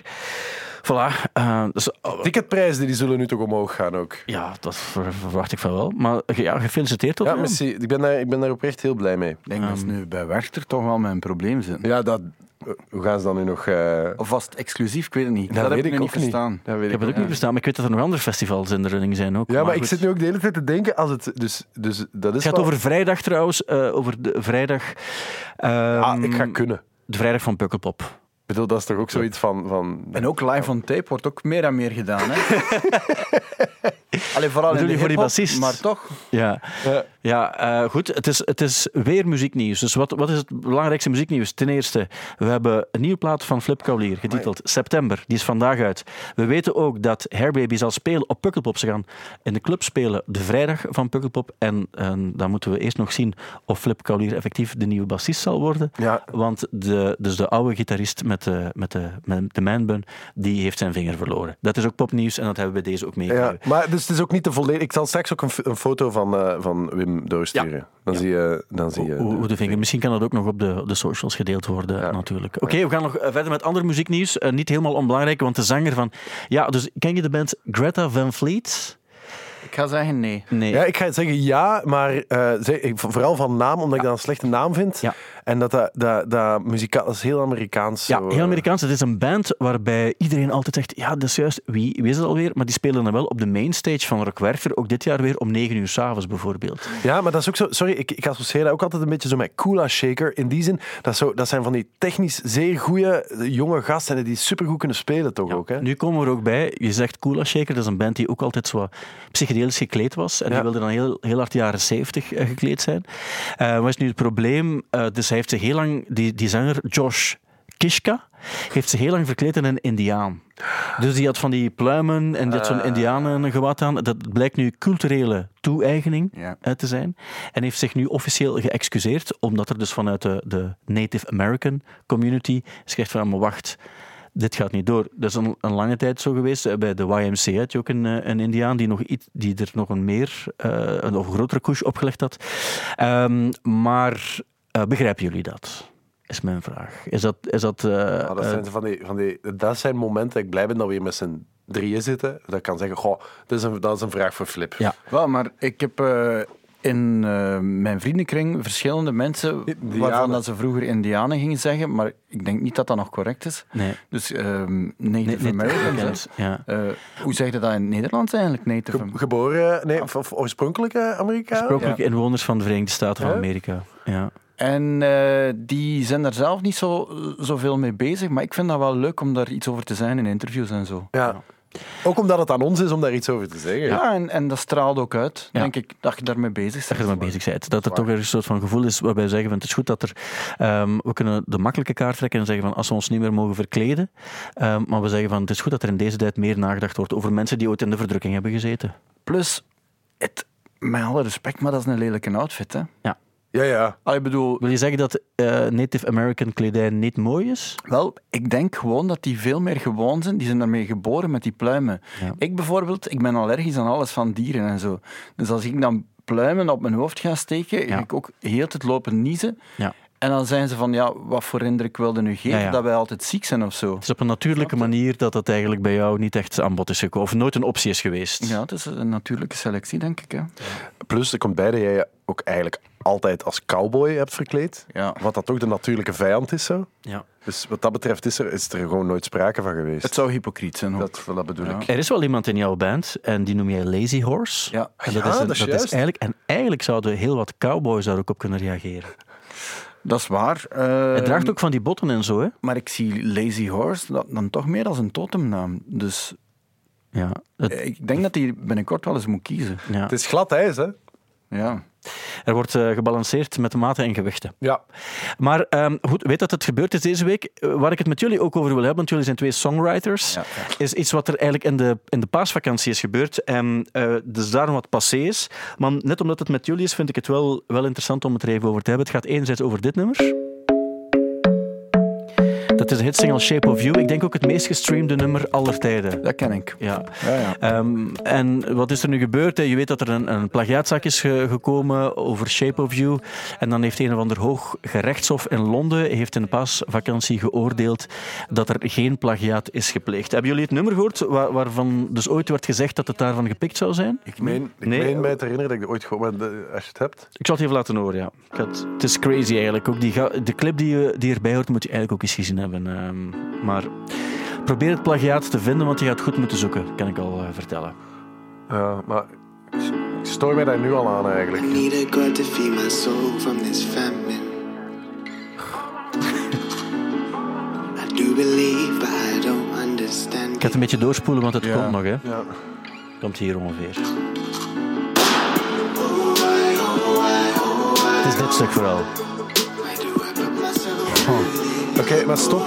S3: Voilà. eh, dus, oh,
S4: Ticketprijzen die zullen nu toch omhoog gaan ook.
S3: ja, dat ver- verwacht ik van wel. Maar ja, gefeliciteerd toch?
S4: Ja, merci. Ik ben, daar, ik ben daar oprecht heel blij mee.
S2: Ik denk dat ze nu bij Werchter toch wel mijn probleem zijn.
S4: Ja, dat, hoe gaan ze dan nu nog... eh,
S2: Of was het exclusief? Ik weet het niet. Dat,
S4: dat
S2: heb
S4: weet
S2: ik
S4: ook
S2: niet verstaan.
S4: Dat weet
S3: Ik heb het ook niet verstaan, maar ik weet dat er nog andere festivals in de running zijn ook.
S4: Ja, maar, ik zit nu ook de hele tijd te denken als het... Dus, dus dat is
S3: Het gaat
S4: wel-
S3: over vrijdag trouwens, eh, over de vrijdag.
S4: Ah,
S3: ehm,
S4: ik ga kunnen.
S3: De vrijdag van Pukkelpop.
S4: Ik bedoel, dat is toch ook zoiets van... van
S2: En ook live on tape wordt ook meer en meer gedaan. Hè? Allee, vooral
S3: Bedoel
S2: in
S3: je
S2: de
S3: voor die?
S2: Maar toch.
S3: Ja,
S4: Ja.
S3: ja eh, goed. Het is, het is weer muzieknieuws. Dus wat, wat is het belangrijkste muzieknieuws? Ten eerste, we hebben een nieuwe plaat van Flip Kaulier, getiteld September. Die is vandaag uit. We weten ook dat Hairbaby zal spelen op Pukkelpop. Ze gaan in de club spelen de vrijdag van Pukkelpop. En, en dan moeten we eerst nog zien of Flip Kaulier effectief de nieuwe bassist zal worden.
S4: Ja.
S3: Want de, dus de oude gitarist met de, met de, met de manbun, die heeft zijn vinger verloren. Dat is ook popnieuws en dat hebben we bij deze ook
S4: Ja,
S3: meegegeven.
S4: maar dus het is ook niet te volledig. Ik zal straks ook een, een foto van, eh, van Wim doorsturen. Dan,
S3: Ja.
S4: Zie je, dan zie je.
S3: Hoe, hoe de vinger. Misschien kan dat ook nog op de, op de socials gedeeld worden,
S4: Ja.
S3: natuurlijk. Oké, we gaan nog eh, verder met ander muzieknieuws. Eh, niet helemaal onbelangrijk, want de zanger van... Ja, dus ken je de band Greta Van Fleet?
S2: Ik ga zeggen nee.
S3: Nee.
S4: Ja, ik ga zeggen ja, maar eh, vooral van naam, omdat ik dat een slechte naam vind.
S3: Ja.
S4: En dat dat, dat, dat muzikaal, dat is heel Amerikaans.
S3: Ja,
S4: zo,
S3: heel
S4: eh.
S3: Amerikaans. Het is een band waarbij iedereen altijd zegt, ja, dat is juist, wie, wie is het alweer? Maar die spelen dan wel op de mainstage van Rock Werchter, ook dit jaar weer om 9 uur s'avonds bijvoorbeeld.
S4: Ja, maar dat is ook zo. Sorry, ik, ik associeer dat ook altijd een beetje zo met Kula Shaker. In die zin, dat, zo, dat zijn van die technisch zeer goede jonge gasten die supergoed kunnen spelen, toch ook. Hè?
S3: Nu komen we er ook bij, je zegt Kula Shaker, dat is een band die ook altijd zo psychedelisch gekleed was. En die wilde dan heel, heel hard jaren 70 eh, gekleed zijn. Eh, wat is nu het probleem? Eh, dus hij heeft zich heel lang, die, die zanger Josh Kishka, heeft zich heel lang verkleed in een indiaan. Dus die had van die pluimen en die had zo'n indianengewaad aan. Dat blijkt nu culturele toe-eigening
S2: Ja.
S3: te zijn. En heeft zich nu officieel geëxcuseerd, omdat er dus vanuit de, de Native American community is gezegd van, maar wacht, dit gaat niet door. Dat is een, een lange tijd zo geweest. Eh, Bij de YMCA had je ook een, eh, een Indiaan die, nog iets, die er nog een meer, eh, een nog grotere koers opgelegd had. Ehm, maar begrijpen jullie dat? Is mijn vraag. Is dat... Is dat, eh,
S4: Ja, dat, zijn van die, van die, dat zijn momenten dat ik blij ben dat we hier met z'n drieën zitten. Dat ik kan zeggen, goh, dat is een, dat is een vraag voor Flip.
S3: Ja.
S2: Wel, maar ik heb eh, in eh, mijn vriendenkring verschillende mensen waarvan dat ze vroeger Indianen gingen zeggen, maar ik denk niet dat dat nog correct is.
S3: nee.
S2: Dus ehm Native
S3: Nee,
S2: Americans.
S3: Ja.
S2: Eh, hoe zeg je dat in het Nederlands eigenlijk, Native
S4: Ge- geboren, nee, of, of oorspronkelijke Amerikaan?
S3: Oorspronkelijke inwoners van de Verenigde Staten van. Amerika. Ja.
S2: En eh, die zijn daar zelf niet zo, zoveel mee bezig, maar ik vind dat wel leuk om daar iets over te zijn in interviews en zo.
S4: Ja. Ook omdat het aan ons is om daar iets over te zeggen.
S2: Ja, en, en dat straalt ook uit,
S3: Ja.
S2: denk ik, dat je daarmee bezig
S3: dat
S2: bent.
S3: je ermee bezig bent. Dat er toch een soort van gevoel is waarbij we zeggen van het is goed dat er... ehm, we kunnen de makkelijke kaart trekken en zeggen van als we ons niet meer mogen verkleden. ehm, maar we zeggen van het is goed dat er in deze tijd meer nagedacht wordt over mensen die ooit in de verdrukking hebben gezeten.
S2: Plus, het, met alle respect, maar dat is een lelijke outfit, hè.
S3: Ja.
S4: Ja, ja.
S2: Ah, ik bedoel,
S3: Wil je zeggen dat eh, Native American kledij niet mooi is?
S2: Wel, ik denk gewoon dat die veel meer gewoon zijn. Die zijn daarmee geboren met die pluimen.
S3: Ja.
S2: Ik bijvoorbeeld, ik ben allergisch aan alles van dieren en zo. Dus als ik dan pluimen op mijn hoofd ga steken,
S3: Ja.
S2: ga ik ook heel het lopen niezen.
S3: Ja.
S2: En dan zijn ze van, ja, wat voor indruk wilde nu geven?
S3: Ja, ja.
S2: Dat wij altijd ziek zijn of zo.
S3: Het is op een natuurlijke manier dat dat eigenlijk bij jou niet echt aan bod is gekomen. Of nooit een optie is geweest.
S2: Ja, het is een natuurlijke selectie, denk ik. Hè.
S4: Plus, er komt bij dat jij je ook eigenlijk altijd als cowboy hebt verkleed.
S2: Ja.
S4: Wat dat toch de natuurlijke vijand is zo.
S3: Ja.
S4: Dus wat dat betreft is er, is er gewoon nooit sprake van geweest.
S2: Het zou hypocriet zijn. ook.
S4: dat, dat bedoel
S2: Ja.
S4: ik.
S3: Er is wel iemand in jouw band en die noem jij Lazy Horse.
S2: Ja.
S3: En dat
S4: Ja,
S3: is, een-
S4: dat is
S3: dat
S4: juist.
S3: is eigenlijk, en eigenlijk zouden heel wat cowboys daar ook op kunnen reageren.
S2: Dat is waar.
S3: Hij
S2: Eh,
S3: draagt ook van die botten en zo, hè?
S2: Maar ik zie Lazy Horse dat- dan toch meer als een totemnaam. Dus
S3: Ja. Het-
S2: ik denk dat hij binnenkort wel eens moet kiezen.
S3: ja.
S4: Het is glad ijs, hè?
S2: Ja.
S3: Er wordt eh, gebalanceerd met de maten en gewichten.
S4: Ja.
S3: Maar ehm, goed, weet dat het gebeurd is deze week. Eh, Waar ik het met jullie ook over wil hebben, want jullie zijn twee songwriters,
S2: Ja,
S3: is iets wat er eigenlijk in de, in de paasvakantie is gebeurd. En eh, dus daarom wat passé is. Maar net omdat het met jullie is, vind ik het wel, wel interessant om het er even over te hebben. Het gaat enerzijds over dit nummer. Dat is de hitsingle Shape of You. Ik denk ook het meest gestreamde nummer aller tijden.
S2: Dat ken ik.
S3: Ja.
S2: Ja, ja.
S3: Ehm, en wat is er nu gebeurd? hè? Je weet dat er een, een plagiaatzaak is ge- gekomen over Shape of You. En dan heeft een of ander hoog gerechtshof in Londen heeft in de paasvakantie geoordeeld dat er geen plagiaat is gepleegd. Hebben jullie het nummer gehoord waar- waarvan dus ooit werd gezegd dat het daarvan gepikt zou zijn?
S4: Ik meen, ik
S3: Nee.
S4: meen mij te herinneren dat ik het ooit gehoord maar de- als je het hebt.
S3: Ik zal het even laten horen, ja. Het, het is crazy eigenlijk. Ook die, de clip die, je- die erbij hoort, moet je eigenlijk ook eens gezien hebben. Ehm, maar probeer het plagiaat te vinden, want je gaat goed moeten zoeken, kan ik al eh, vertellen.
S4: Ja, maar ik stoor mij daar nu al aan eigenlijk.
S5: Need a God to feed my soul from this famine. I do believe, but I don't understand.
S3: Ik ga het een beetje doorspoelen, want het
S2: Ja.
S3: komt nog. Hè.
S4: Ja.
S3: Komt hier ongeveer. Het is dit stuk vooral.
S5: Why
S4: Oké, maar stop.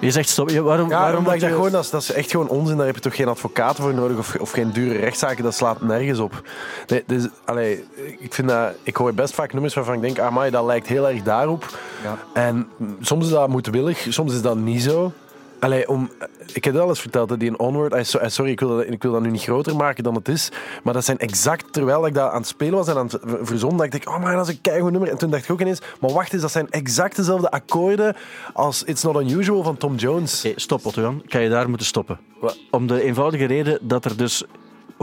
S3: Je zegt stop. Ja, waarom,
S4: Ja,
S3: waarom
S4: omdat ik
S3: moet
S4: dat
S3: je-
S4: gewoon, dat is, dat is echt gewoon onzin. Daar heb je toch geen advocaten voor nodig of, of geen dure rechtszaken. Dat slaat nergens op. Nee, dus, allee, ik, vind dat, ik hoor best vaak nummers waarvan ik denk, amai, dat lijkt heel erg daarop.
S2: Ja.
S4: En soms is dat moedwillig, soms is dat niet zo. Allee, om, ik heb het al eens verteld, hè, die in Onward. eh, eh, Sorry, ik wil, dat, ik wil dat nu niet groter maken dan het is. Maar dat zijn exact, terwijl ik dat aan het spelen was en aan het ver- verzonnen, dacht ik, oh man, dat is een keigoed nummer. En toen dacht ik ook ineens, maar wacht eens, dat zijn exact dezelfde akkoorden als It's Not Unusual van Tom Jones.
S3: Hey, stop, Otto-Jan. Kan je daar moeten stoppen?
S4: Wat?
S3: Om de eenvoudige reden dat er dus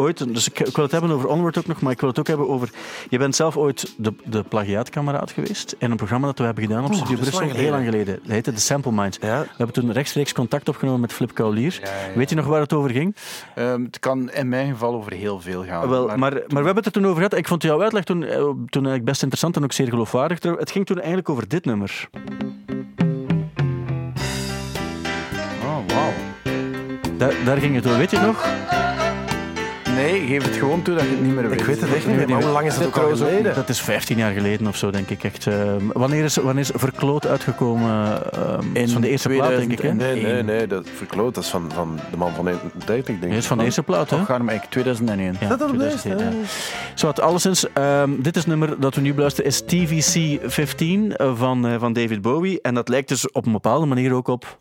S3: ooit... Dus ik, ik wil het hebben over Onward ook nog, maar ik wil het ook hebben over... Je bent zelf ooit de, de plagiaatkameraad geweest in een programma dat we hebben gedaan op Studio Brussel. Heel lang geleden. Dat heette The Sample Mind.
S4: Ja.
S3: We hebben toen rechtstreeks contact opgenomen met Flip Kaulier. Weet je nog waar het over ging?
S2: Ehm, het kan in mijn geval over heel veel gaan.
S3: Wel, maar, maar, we hebben het er toen over gehad. Ik vond jouw uitleg toen, eh, toen eigenlijk best interessant en ook zeer geloofwaardig. Het ging toen eigenlijk over dit nummer.
S2: Oh, wauw.
S3: Daar, daar ging het over. Weet je nog?
S2: Nee, geef het gewoon toe dat je het niet meer weet.
S4: Ik weet het echt niet meer, hoe lang is het ook al geleden?
S3: Dat is 15 jaar geleden of zo, denk ik. Echt. eh, wanneer, is, wanneer is Verkloot uitgekomen? eh,
S2: In
S3: is van de eerste plaat, denk ik. Hè?
S2: 2001.
S4: Nee, nee, nee, dat verkloot. Dat is van, van de man van 31, denk ik.
S3: is van de eerste plaat, hè?
S2: Och, Garmek, 2001.
S3: Ja,
S4: Dat dat op
S3: 2001,
S4: deze.
S3: Zowat, alleszins, ehm, dit is het nummer dat we nu beluisteren, is TVC 15 eh, van, eh, van David Bowie. En dat lijkt dus op een bepaalde manier ook op...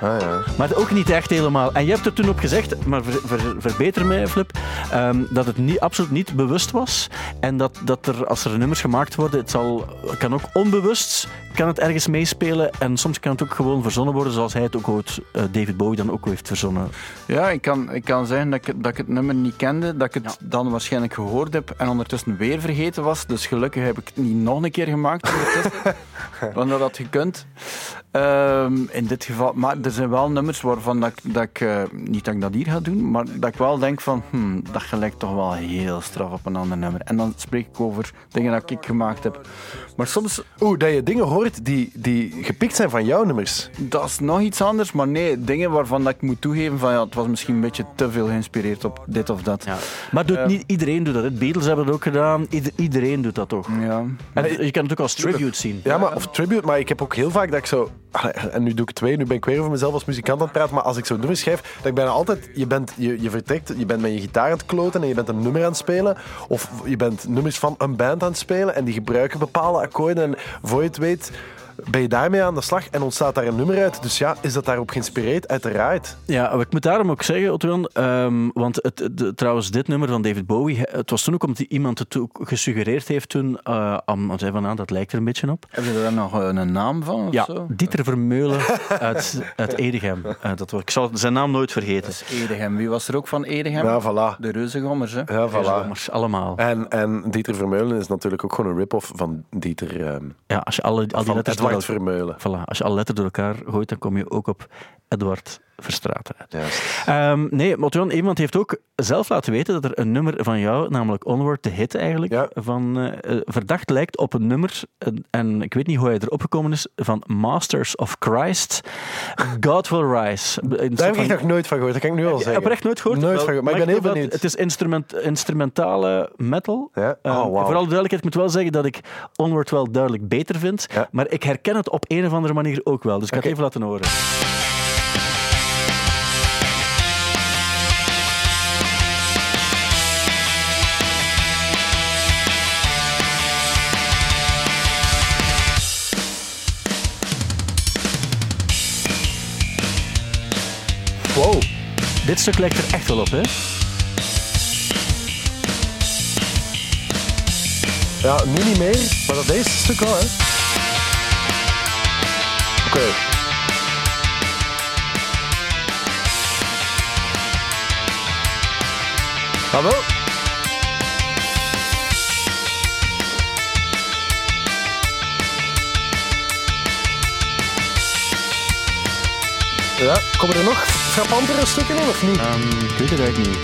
S4: Ah, ja.
S3: Maar ook niet echt helemaal. En je hebt er toen op gezegd, maar ver- ver- verbeter mij, Flip, ehm, dat het niet, absoluut niet bewust was. En dat, dat er, als er nummers gemaakt worden, het zal, kan ook onbewust kan het ergens meespelen. En soms kan het ook gewoon verzonnen worden, zoals hij het ook ooit, eh, David Bowie dan ook heeft verzonnen.
S2: Ja, ik kan, ik kan zeggen dat ik, dat ik het nummer niet kende, dat ik het dan waarschijnlijk gehoord heb en ondertussen weer vergeten was. Dus gelukkig heb ik het niet nog een keer gemaakt ondertussen. Want dat had gekund. Ehm, in dit geval, maar er zijn wel nummers waarvan dat, ik- dat ik, eh, niet dat ik dat hier ga doen, maar dat ik wel denk van, hmm, dat gelijkt toch wel heel straf op een ander nummer. En dan spreek ik over dingen dat ik gemaakt heb. Maar soms,
S4: Oeh, dat je dingen hoort die, die gepikt zijn van jouw nummers.
S2: dat is nog iets anders, maar nee, dingen waarvan dat ik moet toegeven van, ja, het was misschien een beetje te veel geïnspireerd op dit of dat.
S3: Ja. Maar doet niet iedereen doet dat. Beatles hebben het ook gedaan. Ieder- iedereen doet dat toch.
S2: Ja.
S3: En je kan het ook als tribute zien.
S4: Ja, maar, of tribute, maar ik heb ook heel vaak dat ik zo... En nu doe ik twee, nu ben ik weer over mezelf als muzikant aan het praten, maar als ik zo'n nummer schrijf, dat ik altijd... Je, bent, je, je vertrekt, je bent met je gitaar aan het kloten en je bent een nummer aan het spelen, of je bent nummers van een band aan het spelen en die gebruiken bepaalde akkoorden en voor je het weet ben je daarmee aan de slag en ontstaat daar een nummer uit. Dus ja, is dat daarop geïnspireerd? Uiteraard.
S3: Ja, ik moet daarom ook zeggen, Otto-Jan, ehm, want het, de- trouwens, dit nummer van David Bowie, het was toen ook omdat iemand het ook gesuggereerd heeft toen, eh aan, aan zei van, ah, dat lijkt er een beetje op.
S2: Heb je daar nog een naam van? Of
S3: Ja,
S2: zo?
S3: Dieter Vermeulen uit, uit Edegem. Eh, dat, ik zal zijn naam nooit vergeten.
S2: Edegem. Wie was er ook van Edegem?
S4: Ja, voilà.
S2: De Reuzengommers, hè?
S4: Ja, voilà.
S3: Allemaal.
S4: En, en Dieter Vermeulen is natuurlijk ook gewoon een rip-off van Dieter... ehm
S3: Ja, als je alle, al die letters
S4: Edward
S3: voilà, als je alle letters door elkaar gooit, dan kom je ook op Edward Verstraeten uit.
S4: Juist.
S3: Ehm, nee, maar Otto-Jan, iemand heeft ook zelf laten weten dat er een nummer van jou, namelijk Onward, de hit eigenlijk,
S4: Ja.
S3: van, eh, verdacht lijkt op een nummer, en ik weet niet hoe hij erop gekomen is, van Masters of Christ, God Will Rise. Een
S4: Daar heb ik nog nooit van gehoord, dat kan ik nu al
S3: Heb
S4: zeggen.
S3: je oprecht nooit gehoord?
S4: Nooit van gehoord, maar ik ben heel benieuwd.
S3: Het is instrument, instrumentale metal.
S4: Ja?
S3: Ehm,
S4: Oh, wauw.
S3: Voor alle duidelijkheid, ik moet wel zeggen dat ik Onward wel duidelijk beter vind,
S4: Ja.
S3: maar ik herken het op een of andere manier ook wel. Dus ik ga het even laten horen. Dit stuk lijkt er echt wel op, hè?
S4: Ja, nu niet meer, maar dat deze stuk wel, hè. Oké. Wel. Ja, komen er nog frappantere stukken in of niet?
S3: Ehm, ik weet het eigenlijk niet.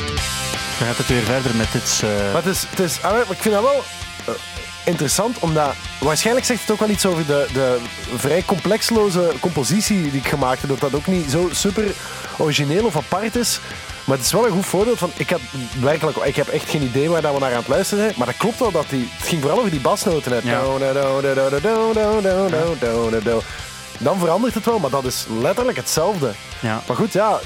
S3: Dan gaat het weer verder met dit... eh,
S4: Maar het is, het is, ik vind dat wel eh, interessant, omdat waarschijnlijk zegt het ook wel iets over de, de vrij complexloze compositie die ik gemaakt heb. Dat dat ook niet zo super origineel of apart is. Maar het is wel een goed voorbeeld van. Ik, had werkelijk, ik heb echt geen idee waar dat we naar aan het luisteren zijn. Maar dat klopt wel dat die. Het ging vooral over die basnoten. net.
S3: Ja
S4: dan verandert het wel. Maar dat is letterlijk hetzelfde.
S3: Ja.
S4: Maar goed, ja,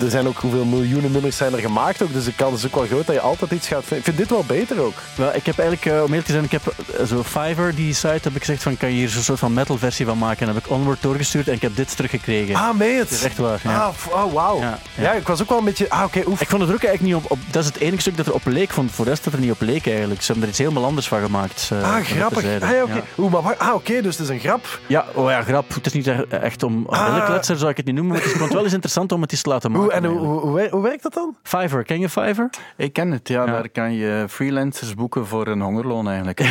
S4: er zijn ook hoeveel miljoenen nummers zijn er gemaakt ook. Dus de kans is ook wel groot dat je altijd iets gaat vinden. Ik vind dit wel beter ook.
S3: Wel, ik heb eigenlijk, eh, om eerlijk te zijn, ik heb eh, zo Fiverr, die site, heb ik gezegd van, kan je hier zo'n soort van metal versie van maken? En heb ik Onward doorgestuurd en ik heb dit teruggekregen.
S4: Ah, meen het?
S3: Dat is echt waar, ja.
S4: Ah, oh, wauw.
S3: Ja,
S4: Ja,
S3: ja.
S4: ik was ook wel een beetje... Ah, oké, oef.
S3: Ik vond het er ook eigenlijk niet op, op... Dat is het enige stuk dat er op leek. Vond voor de rest dat er niet op leek eigenlijk. Ze hebben er iets helemaal anders van gemaakt. eh,
S4: Ah, grappig. Ah, ja, oké. Oeh, maar. Ah, oké, dus het is een grap.
S3: Ja, oh ja, grap. Het is niet echt- om
S4: Ah.
S3: billenkletser, zou ik het niet noemen. Maar het is ik vond het wel eens interessant om het eens te laten maken.
S4: Hoe, en hoe, hoe, hoe, wer- hoe werkt dat dan?
S3: Fiverr, ken je Fiverr?
S2: Ik ken het, ja,
S3: Ja.
S2: Daar kan je freelancers boeken voor een hongerloon eigenlijk.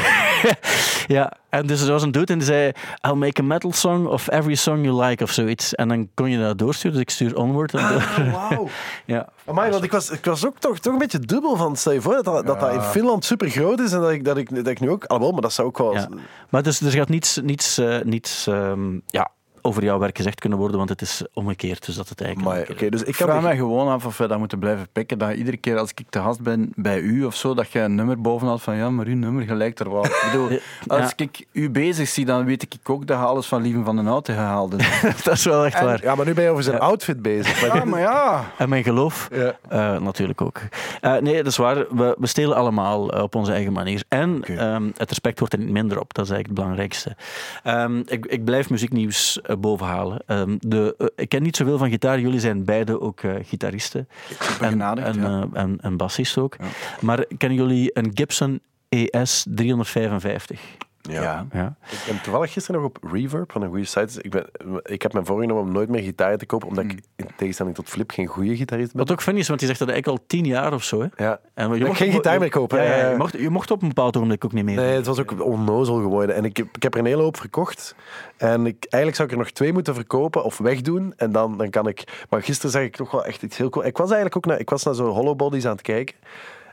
S3: Ja, en dus er was een dude en die zei: I'll make a metal song of every song you like of zoiets. En dan kon je dat doorsturen, dus ik stuur Onward. En.
S4: Ah, wauw.
S3: Ja.
S4: Amai, want ik was, ik was ook toch, toch een beetje dubbel van. Stel je voor dat dat, dat, dat in Finland super groot is en dat ik, dat ik, dat ik nu ook. Alhoewel, maar dat zou ook wel.
S3: Ja. Maar dus, er gaat niets, niets, eh, niets ehm, ja, over jouw werk gezegd kunnen worden, want het is omgekeerd. Dus dat het eigenlijk. Omgekeerd is.
S4: dus ik
S2: vraag mij gewoon af of we dat moeten blijven pikken. Dat iedere keer als ik te gast ben bij u of zo, dat je een nummer boven had van ja, maar uw nummer gelijkt er wel. Ik bedoel, als ik u bezig zie, dan weet ik ook dat je alles van Lieven van den Houten gehaald hebt.
S3: dat is wel echt
S2: En-
S3: waar.
S4: Ja, maar nu ben je over zijn
S3: Ja.
S4: outfit bezig. Maar
S2: Ja, maar ja.
S3: En mijn geloof
S4: Ja.
S3: eh, natuurlijk ook. Eh, nee, dat is waar. We, we stelen allemaal eh, op onze eigen manier. En ehm, het respect wordt er niet minder op. Dat is eigenlijk het belangrijkste. Ehm, ik, ik blijf muzieknieuws bovenhalen. Ehm, de, eh, ik ken niet zoveel van gitaar. Jullie zijn beide ook eh, gitaristen. En,
S2: begenadigd,
S3: en,
S2: ja.
S3: eh, en, en bassist ook. Maar kennen jullie een Gibson ES 355?
S4: Ja.
S2: Ja.
S3: Ja.
S4: Ik ben toevallig gisteren nog op Reverb van een goede site. Ik, ben, ik heb me voorgenomen om nooit meer gitaar te kopen, omdat ik in tegenstelling tot Flip geen goede gitarist ben.
S3: Wat ook funny is, want die zegt dat eigenlijk al tien jaar of zo. Hè?
S4: Ja.
S3: En
S4: ik geen gitaar meer kopen,
S3: Ja, ja,
S4: ja.
S3: je, mocht, je mocht op een bepaald ogenblik ook niet meer.
S4: Nee, het was ook onnozel geworden. En ik heb, ik heb er een hele hoop verkocht. En ik, eigenlijk zou ik er nog twee moeten verkopen of wegdoen. En dan, dan kan ik... Maar gisteren zag ik toch wel echt iets heel cool. Ik was eigenlijk ook naar, ik was naar zo'n hollow bodies aan het kijken.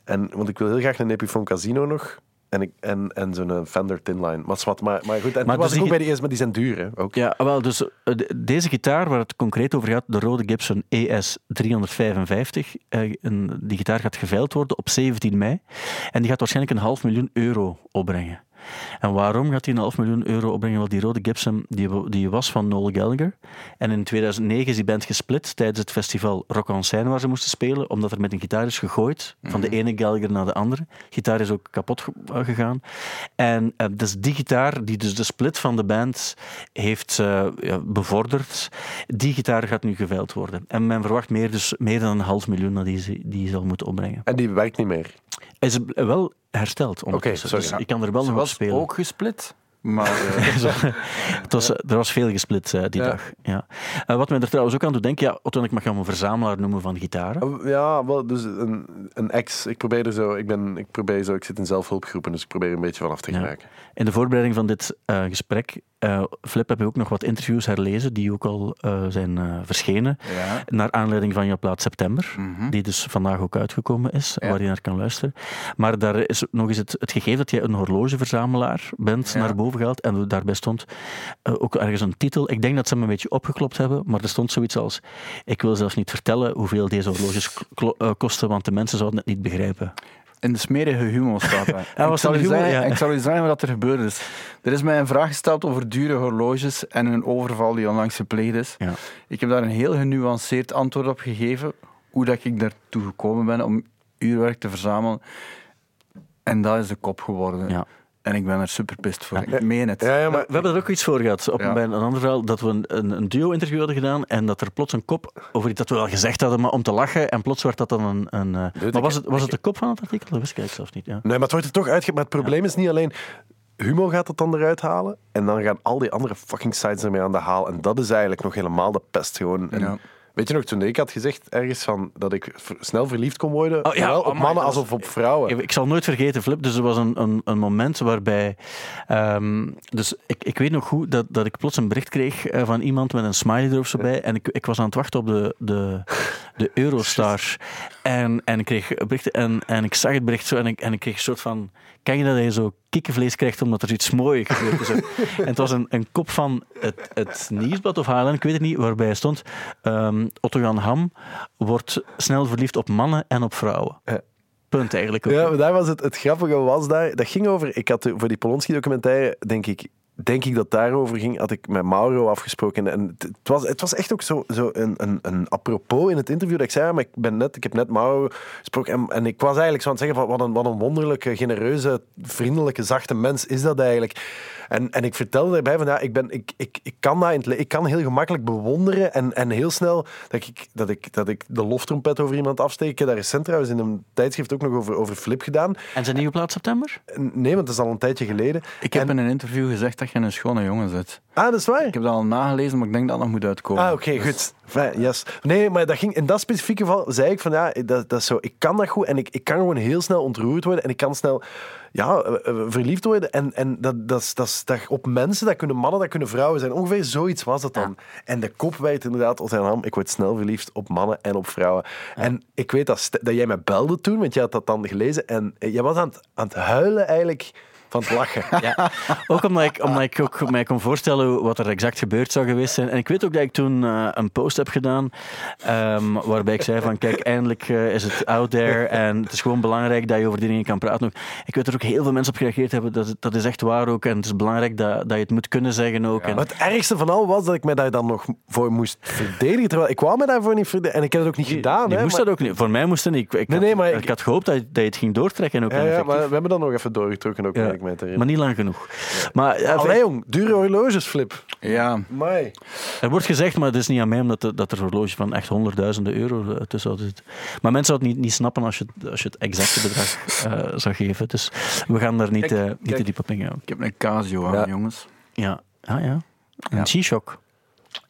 S4: En, want ik wil heel graag een Epiphone Casino nog. En, ik, en, en zo'n Fender Tinline. Maar, zwart, maar, maar goed, en
S3: Maar
S4: was
S3: dus
S4: ik ook bij die eerst, maar die zijn duur, hè, ook.
S3: Ja, wel, dus eh, de- deze gitaar waar het concreet over gaat, de rode Gibson E ES 355, eh, een, die gitaar gaat geveild worden op 17 mei. En die gaat waarschijnlijk een half miljoen euro opbrengen. En waarom gaat hij een half miljoen euro opbrengen? Want die rode Gibson die, die was van Noel Gallagher. En in 2009 is die band gesplit tijdens het festival Rock en Seine waar ze moesten spelen, omdat er met een gitaar is gegooid, van de ene Gallagher naar de andere. gitaar is ook kapot eh, gegaan. En eh, dus die gitaar, die dus de split van de band heeft eh, bevorderd, die gitaar gaat nu geveild worden. En men verwacht meer, dus meer dan een half miljoen dat die, die zal moeten opbrengen.
S4: En die werkt niet meer.
S3: Hij is wel hersteld ondertussen,
S4: sorry.
S3: dus ik kan er wel
S2: Ze
S3: nog op
S2: was
S3: spelen.
S2: ook gesplit. Maar eh,
S3: Het was, eh, er was veel gesplit eh, die
S4: Ja.
S3: dag. Ja. Eh, wat mij er trouwens ook aan doet denken, ja, Otto ik mag hem een verzamelaar noemen van gitaren.
S4: Oh, Ja, wel, dus een, een ex. Ik probeer er zo, ik ben, ik probeer zo, ik zit in zelfhulpgroepen, dus ik probeer er een beetje vanaf te
S3: Ja. In de voorbereiding van dit eh, gesprek, eh, Flip, heb je ook nog wat interviews herlezen die ook al eh, zijn verschenen.
S2: ja.
S3: Naar aanleiding van jouw plaat September,
S2: Mhm.
S3: die dus vandaag ook uitgekomen is,
S2: Ja.
S3: waar je naar kan luisteren. Maar daar is nog eens het, het gegeven dat jij een horlogeverzamelaar bent
S2: Ja.
S3: naar boven gehaald. En daarbij stond ook ergens een titel. Ik denk dat ze hem een beetje opgeklopt hebben, maar er stond zoiets als: Ik wil zelfs niet vertellen hoeveel deze horloges kosten, want de mensen zouden het niet begrijpen.
S2: In de smerige humor staat.
S3: Ja,
S2: ik, zal u zeggen,
S3: Ja.
S2: ik zal u zeggen wat er gebeurd is. Er is mij een vraag gesteld over dure horloges en een overval die onlangs gepleegd is.
S3: Ja.
S2: Ik heb daar een heel genuanceerd antwoord op gegeven, hoe dat ik daartoe gekomen ben om uurwerk te verzamelen. En dat is de kop geworden.
S3: Ja.
S2: En ik ben er super pist voor. Ik meen het.
S4: Ja, ja, maar
S3: We hebben er ook iets voor gehad, op,
S2: Ja.
S3: bij een ander verhaal, dat we een, een, duo-interview hadden gedaan en dat er plots een kop over iets dat we al gezegd hadden, maar om te lachen, en plots werd dat dan een... een eh, maar was het, was het de kop van het artikel? Dat wist ik zelfs niet. Ja.
S4: Nee, maar het wordt er toch uitge... Maar het probleem is niet alleen... Humo gaat het dan eruit halen. En dan gaan al die andere fucking sites ermee aan de haal. En dat is eigenlijk nog helemaal de pest gewoon. En
S2: Ja.
S4: Weet je nog, toen ik had gezegd ergens van dat ik snel verliefd kon worden,
S3: Oh, ja,
S4: zowel op
S3: amai,
S4: mannen als op vrouwen.
S3: Ik, ik zal nooit vergeten, Flip. Dus er was een, een, een moment waarbij. ehm, dus ik, ik weet nog goed dat, dat ik plots een bericht kreeg eh, van iemand met een smiley er of zo bij. En ik, ik was aan het wachten op de, de, de Eurostar. En, en ik kreeg berichten en, en ik zag het bericht zo en ik, en ik kreeg een soort van. Ken je dat je zo kikkenvlees krijgt omdat er iets moois gebeurt? is? en het was een, een kop van het, het nieuwsblad of HLN, ik weet het niet, waarbij stond ehm, Otto Jan Ham wordt snel verliefd op mannen en op vrouwen. Punt eigenlijk ook.
S4: Ja, maar daar was het, het grappige was daar, dat ging over, ik had voor die Polonski documentaire, denk ik, denk ik dat daarover ging, had ik met Mauro afgesproken. En het, was, het was echt ook zo, zo een, een, apropos in het interview dat ik zei, maar ik, ben net, ik heb net Mauro gesproken en, en ik was eigenlijk zo aan het zeggen van wat een, wat een wonderlijke, genereuze, vriendelijke, zachte mens is dat eigenlijk. En, en ik vertelde daarbij van ja, ik, ben, ik, ik, ik, kan dat in het ik kan heel gemakkelijk bewonderen en, en heel snel dat ik, dat, ik, dat ik de loftrompet over iemand afsteek. Ik heb daar recent trouwens in een tijdschrift ook nog over, over Flip gedaan.
S3: En zijn nieuwe plaat september?
S4: Nee, want dat is al een tijdje geleden.
S2: Ik heb
S4: En-
S2: in een interview gezegd dat je een schone jongen bent.
S4: Ah, dat is waar.
S2: Ik heb dat al nagelezen, maar ik denk dat het nog moet uitkomen.
S4: Ah, oké, goed. Fijn, yes. Nee, maar dat ging, in dat specifieke geval zei ik van ja, dat, dat is zo, ik kan dat goed en ik, ik kan gewoon heel snel ontroerd worden en ik kan snel ja, eh, eh, verliefd worden. En, en dat, dat, dat, dat, op mensen, dat kunnen mannen, dat kunnen vrouwen zijn. Ongeveer zoiets was dat dan. En de kop werd inderdaad als hij nam, ik word snel verliefd op mannen en op vrouwen. En ik weet dat, dat jij me belde toen, want jij had dat dan gelezen en eh, jij was aan het, aan het huilen eigenlijk van het lachen.
S3: Ja, ook omdat ik, omdat ik ook mij kon voorstellen wat er exact gebeurd zou geweest zijn. En ik weet ook dat ik toen eh, een post heb gedaan ehm, waarbij ik zei van kijk, eindelijk eh, is het out there en het is gewoon belangrijk dat je over die dingen kan praten. Ook. Ik weet dat er ook heel veel mensen op gereageerd hebben. Dat, is- dat is echt waar ook en het is belangrijk dat, dat je het moet kunnen zeggen ook. En,
S4: het ergste van al was dat ik mij daar dan nog voor moest verdedigen. Terwijl ik wou me daarvoor niet verdedigen. En ik heb het ook niet gedaan.
S3: je
S4: hè,
S3: moest
S4: maar-
S3: dat ook niet. Voor mij moest het niet. Ik, ik,
S4: Nee,
S3: had,
S4: maar
S3: ik,
S4: ik-
S3: had gehoopt dat je, dat je het ging doortrekken ook.
S4: Ja, maar we hebben dat nog even doorgetrokken ook,
S3: Ja.
S4: Te
S3: maar niet lang genoeg. Maar ja,
S4: Allee jong, dure horloges, Flip.
S2: Ja,
S4: Mai.
S3: Er wordt gezegd, maar het is niet aan mij, omdat er, dat er horloges van echt honderdduizenden euro eh, tussen zitten. Maar mensen zouden het niet, niet snappen als je, het- als je het exacte bedrag eh, zou geven. Dus we gaan daar niet,
S2: Kijk,
S3: eh, niet te
S2: kijk.
S3: diep op ingaan.
S2: ik heb een Casio aan,
S4: Ja.
S2: jongens.
S3: Ja, ah, ja. Een
S2: Ja.
S3: G-Shock.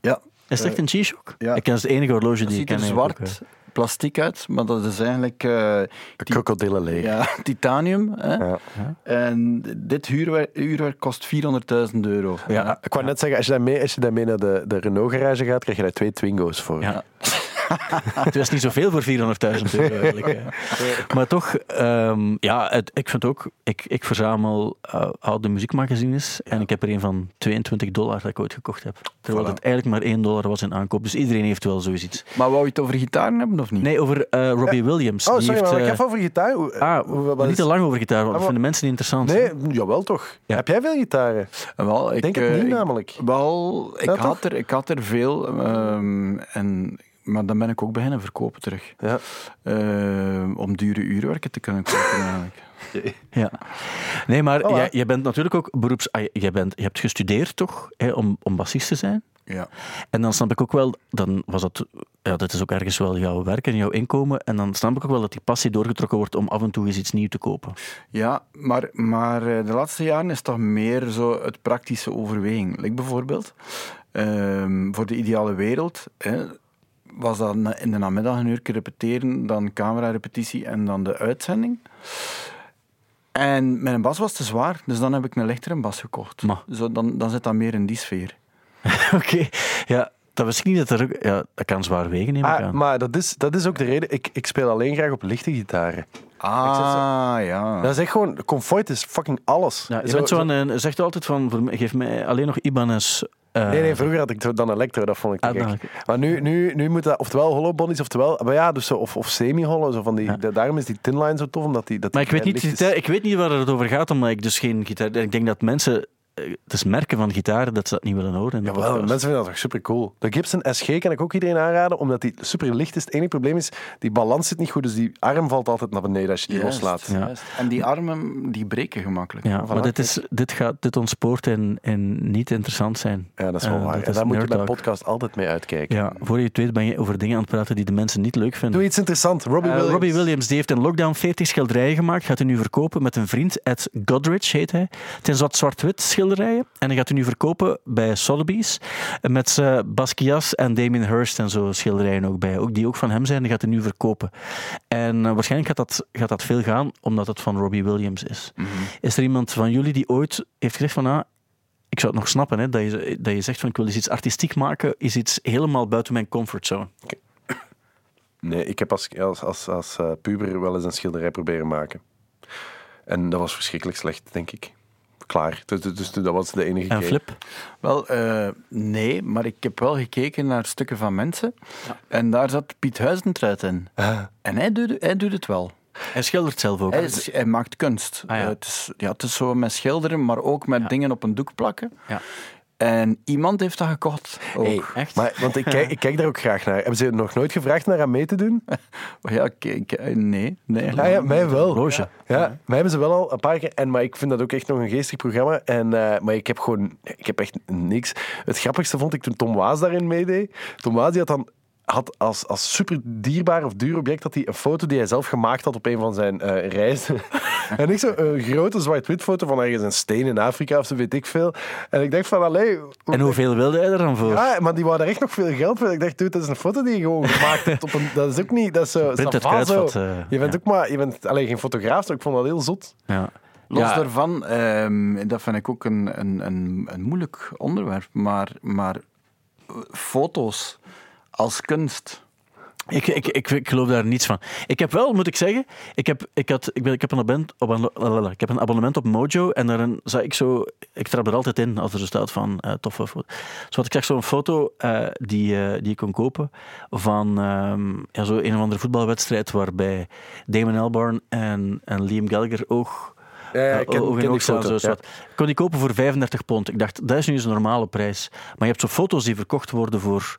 S2: Ja,
S3: Is het echt een G-Shock?
S2: ja.
S3: Ik ken het enige horloge
S2: het
S3: die ik
S2: ziet
S3: ken.
S2: er
S3: eigenlijk
S2: zwart
S3: ook,
S2: plastic uit, maar dat is eigenlijk eh, ti-
S4: Krokodillenleer.
S2: ja, titanium. Hè?
S4: Ja.
S2: En dit huurwerk, uurwerk kost 400.000 euro.
S3: eh. Ja,
S4: Ik wou net zeggen, als je daarmee, als je daarmee naar de, de Renault-garage gaat, krijg je daar twee Twingo's voor.
S3: Ja. het was niet zoveel voor 400.000 euro eigenlijk. hè. Maar toch, ehm, ja, het, ik vind ook, ik, ik verzamel eh, oude muziekmagazines en ik heb er een van 22 dollar dat ik ooit gekocht heb. Terwijl
S2: Voilà.
S3: het eigenlijk maar 1 dollar was in aankoop. Dus iedereen heeft wel zoiets.
S2: Maar wou je het over gitaren hebben of niet?
S3: Nee, over eh, Robbie Williams.
S4: Oh,
S3: Die
S4: sorry,
S3: heeft,
S4: maar ik
S3: eh,
S4: heb over gitaar.
S3: Ah,
S4: is-
S3: niet te lang over gitaar, want
S4: Ah,
S3: dat
S4: maar-
S3: vinden mensen niet interessant.
S4: Nee, jawel toch.
S3: Ja.
S4: Heb jij veel gitaren?
S2: Wel, ik
S4: denk het
S2: eh,
S4: niet,
S2: ik-
S4: namelijk.
S2: Wel, ik,
S4: Ja, toch?
S2: had er, ik had er veel. ehm, en, maar dan ben ik ook beginnen verkopen terug.
S4: Ja.
S2: Ehm, om dure uurwerken te kunnen kopen eigenlijk.
S3: Ja. Nee, maar jij, jij bent natuurlijk ook beroeps... ah, jij bent, je hebt gestudeerd toch, hè, om, om bassist te zijn?
S2: Ja.
S3: En dan snap ik ook wel, dan was dat, ja, dat is ook ergens wel jouw werk en jouw inkomen. En dan snap ik ook wel dat die passie doorgetrokken wordt om af en toe eens iets nieuws te kopen.
S2: Ja, maar, maar eh, de laatste jaren is toch meer zo het praktische overweging. Like bijvoorbeeld, ehm, voor de ideale wereld hè, was dat in de namiddag een uur repeteren, dan camera-repetitie en dan de uitzending. En mijn bas was te zwaar, dus dan heb ik een lichtere bas gekocht.
S3: Ma.
S2: Zo, dan, dan zit dat meer in die sfeer.
S3: Oké, ja, dat wist ik niet dat er ook... Ja, dat kan zwaar wegen, neem ik
S4: Ah,
S3: aan.
S4: maar dat is, dat is ook de reden. Ik, ik speel alleen graag op lichte gitaren.
S2: Ah, ja.
S4: Dat is echt gewoon... Comfort is fucking alles.
S3: Ja, je
S4: Zo-
S3: bent zo een, zegt altijd van, geef mij alleen nog Ibanez... eh,
S4: Nee, nee, vroeger had ik dan Electro, dat vond ik te
S3: ah,
S4: gek. Maar nu, nu, nu moet dat oftewel hollow bodies, oftewel... Maar ja, dus zo, of, of semi-hollow, zo van die...
S3: Ja.
S4: da- daarom is die tin line zo tof, omdat die... Dat
S3: Maar
S4: die
S3: ik weet, niet, gitaar- ik weet niet waar het over gaat, omdat ik dus geen gitaar... Ik denk dat mensen... eh, Het is merken van gitaren dat ze dat niet willen horen. podcast.
S4: mensen vinden dat toch super cool. De Gibson SG kan ik ook iedereen aanraden, omdat die super licht is. Het enige probleem is, die balans zit niet goed, dus die arm valt altijd naar beneden als je die
S2: Juist,
S4: loslaat.
S3: Ja.
S2: juist. En die armen, die breken gemakkelijk.
S3: Ja, maar dit, is, dit, gaat, dit ontspoort en, en niet interessant zijn.
S4: Ja, dat is wel
S3: Eh,
S4: waar.
S3: dat
S4: En
S3: is
S4: daar moet je bij podcast altijd mee uitkijken.
S3: Ja, voor je het weet ben je over dingen aan het praten die de mensen niet leuk vinden.
S4: Doe iets interessants. Robbie
S3: Eh,
S4: Williams.
S3: Robbie Williams die heeft in lockdown 40 schilderijen gemaakt. Gaat hij nu verkopen met een vriend. Ed Godrich heet hij. Het zijn wat zwart-wit schilderijen. En hij gaat hij nu verkopen bij Sotheby's. Met zijn Basquiat en Damien Hirst en zo schilderijen ook bij. Ook die ook van hem zijn. Die gaat hij nu verkopen. En eh, waarschijnlijk gaat dat, gaat dat veel gaan, omdat het van Robbie Williams is. Is er iemand van jullie die ooit heeft gezegd van... Ah, ik zou het nog snappen, hè, dat, je, dat je zegt van ik wil eens iets artistiek maken, is iets helemaal buiten mijn comfortzone.
S4: Nee, ik heb als, als, als, als eh, puber wel eens een schilderij proberen maken. En dat was verschrikkelijk slecht, denk ik. Klaar. Dus, dus, dat was de enige
S3: En
S4: keer.
S3: Flip?
S2: Wel, eh, nee, maar ik heb wel gekeken naar stukken van mensen. En daar zat Piet Huizentruid in.
S4: Ah.
S2: En hij doet, hij doet het wel.
S3: Hij schildert zelf ook.
S2: Hij, is- hij maakt kunst.
S3: Ah, ja.
S2: Eh, het, is, ja, het is zo met schilderen, maar ook met
S3: Ja.
S2: dingen op een doek plakken.
S3: Ja.
S2: En iemand heeft dat gekocht. Ook.
S4: Hey,
S3: Echt?
S4: Maar, want ik kijk, ik kijk daar ook graag naar. Hebben ze nog nooit gevraagd naar aan mee te doen?
S2: Ja, kijk, eh, nee. nee
S4: Ja, ja, mij wel.
S3: Horloge.
S4: Ja, mij hebben ze wel al een paar keer. En, maar ik vind dat ook echt nog een geestig programma. En, eh, maar ik heb gewoon ik heb echt niks. Het grappigste vond ik toen Tom Waas daarin meedeed. Tom Waas die had dan had als, als super dierbaar of duur object had hij een foto die hij zelf gemaakt had op een van zijn eh, reizen. en ik zo een grote zwart-wit foto van ergens een steen in Afrika of zo weet ik veel. En ik dacht van, allee...
S3: En hoeveel wilde hij er dan voor?
S4: Ja, maar die wou daar echt nog veel geld voor. Ik dacht, dude, dat is een foto die je gewoon gemaakt hebt. Op een, dat is ook niet... Dat is zo... Zo.
S3: eh,
S4: je bent
S3: ja.
S4: ook maar... Je bent alleen geen fotograaf, dus ik vond dat heel zot.
S3: Ja.
S2: Los
S3: Ja.
S2: daarvan, ehm, dat vind ik ook een, een, een, een moeilijk onderwerp, maar, maar eh, foto's als kunst.
S3: Ik, ik, ik, ik geloof daar niets van. Ik heb wel, moet ik zeggen, ik heb, ik had, ik ben, ik heb, een, abonnement op, een- ik heb een abonnement op Mojo en daarin zag ik zo, ik trap er altijd in als er zo staat van eh, toffe foto. Zo had ik zag zo'n foto eh, die, eh, die ik kon kopen van ehm, ja, zo een of andere voetbalwedstrijd waarbij Damon Albarn en, en Liam Gallagher oog,
S4: Ja, ja, ik ken-
S3: oog
S4: ken
S3: in
S4: die
S3: oog staan.
S4: foto,
S3: Zo, zo
S4: ja.
S3: wat. Ik kon die kopen voor 35 pond. Ik dacht, dat is nu eens een normale prijs. Maar je hebt zo foto's die verkocht worden voor